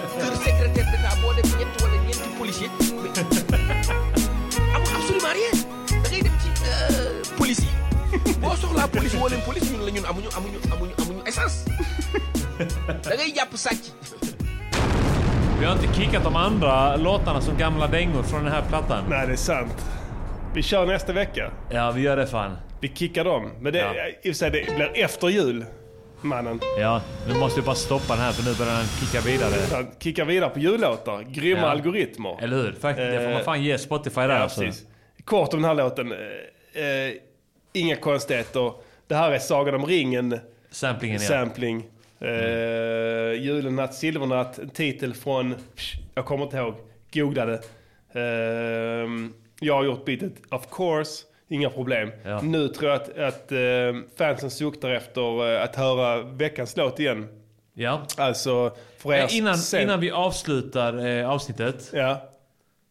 Boo soxlaa police woo leen police ñun la ñun amuñu amuñu amuñu amuñu essence da ngay jàpp sàcc Vi har inte kickat de andra låtarna som gamla dängor från den här plattan. Nej, det är sant. Vi kör nästa vecka. Ja, vi gör det fan. Vi kickar dem. Men det, Ja. i och för sig, det blir efter jul, mannen. Ja, nu måste vi bara stoppa den här för nu börjar den kicka vidare. Han kickar vidare på jullåtar. Grymma Ja. algoritmer. Eller hur? Faktiskt, det får man Eh, fan ge Spotify där Ja, alltså. precis. Kort om den här låten. Eh, eh, inga konstigheter. Det här är Sagan om ringen. Samplingen ja. Sampling. Eh, Julenatt, Silvernatt. En titel från... psh, Jag kommer inte ihåg. Googlade. Eh, jag har gjort bitet Of course. Inga problem. Ja. Nu tror jag att, att eh, fansen suktar efter eh, att höra veckans låt igen. Ja. Alltså, för er Eh, Innan, sen- innan vi avslutar eh, avsnittet. Ja.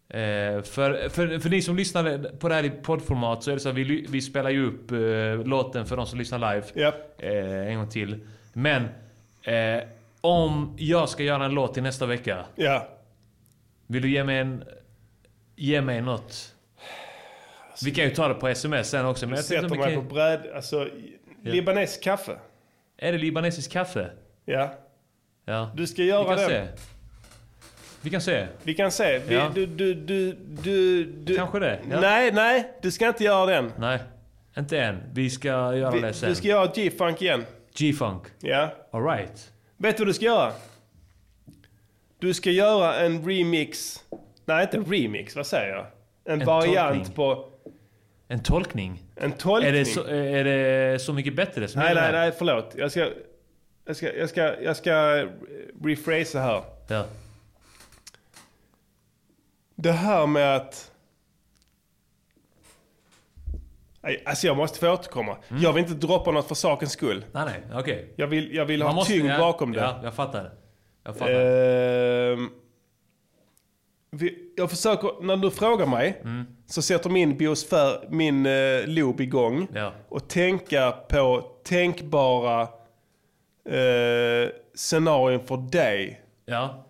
Eh, för, för, för ni som lyssnar på det här i poddformat så är det så att vi, vi spelar ju upp eh, låten för de som lyssnar live. Japp. Eh, en gång till. Men eh, om jag ska göra en låt till nästa vecka. Ja. Vill du ge mig en... Ge mig något? Vi kan ju ta det på sms sen också. Men jag tänkte Sätter mig på kan... bräd... Alltså, libanesisk kaffe. Är det libanesisk kaffe? Ja. Ja. Du ska göra. Se. Vi kan se. Vi kan se. Vi, Ja. du, du, du, du, du... Kanske det, ja. Nej, nej. Du ska inte göra den. Nej, inte än. Vi ska göra Vi, det sen. du ska göra G-funk igen. G-funk. Ja. Alright. Vet du vad du ska göra? Du ska göra en remix. Nej, inte remix. Vad säger jag? En, En variant tolkning. på... En tolkning? En tolkning? Är det så, är det så mycket bättre? Som Nej, nej, nej. Förlåt. Jag ska... Jag ska, jag ska, jag ska rephrasa här. Ja. Det här med att... Alltså jag måste få återkomma. Jag vill inte droppa något för sakens skull. Nej, nej. Okej. Jag vill, jag vill Man ha måste- tyngd ja, bakom det. Ja, jag fattar. Jag fattar. Vi, jag försöker, när du frågar mig, Mm. så sätter min biosfär, min uh, loop igång. Ja. Och tänka på tänkbara uh, scenarion för dig. Ja.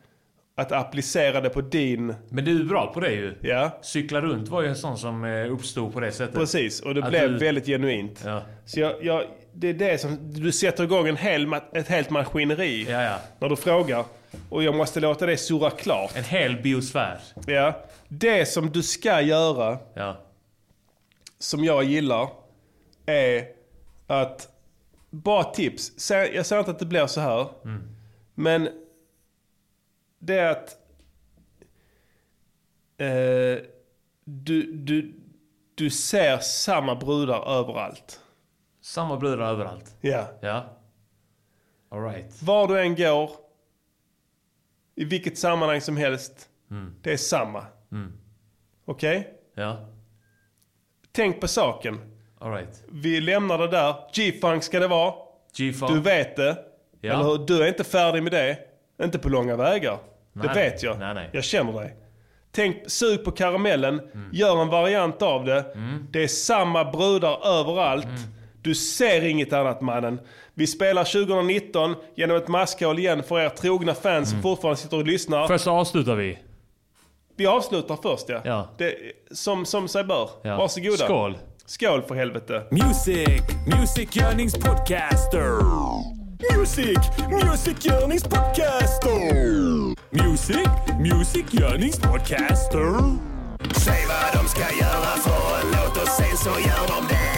Att applicera det på din... Men du är bra på det ju. Ja. Cykla runt var ju en sån som eh, uppstod på det sättet. Precis, och det Att blev du- väldigt genuint. Ja. Så jag, jag, det är det som, du sätter igång en hel, ett helt maskineri. Ja, ja. När du frågar. Och jag måste låta det surra klart. En hel biosfär. Ja. Det som du ska göra, Ja. som jag gillar, är att... Bara tips. Jag säger inte att det blir så här. Men det är att... Eh, du, du, du ser samma brudar överallt. Samma brudar överallt. Ja. Ja. Alright. Var du än går, i vilket sammanhang som helst, det är samma. Mm. Okej? Ja. Tänk på saken. Alright. Vi lämnar det där. G-funk ska det vara. G-funk. Du vet det. Ja. Eller hur? Du är inte färdig med det. Inte på långa vägar. Nej. Det vet jag. Nej, nej. Jag känner dig. Tänk, sug på karamellen. Gör en variant av det. Mm. Det är samma brudar överallt. Du ser inget annat mannen. Vi spelar 2019 genom ett maskhål igen för er trogna fans som fortfarande sitter och lyssnar. Först avslutar vi. Vi avslutar först ja. Ja. Det, som, som sig bör. Ja. Varsågoda. Skål. Skål för helvete. Music, Music Yearnings Podcaster. Music, Music Yearnings Podcaster. Music, Music Yearnings Podcaster. Säg vad de ska göra för en låt och sen så gör de det.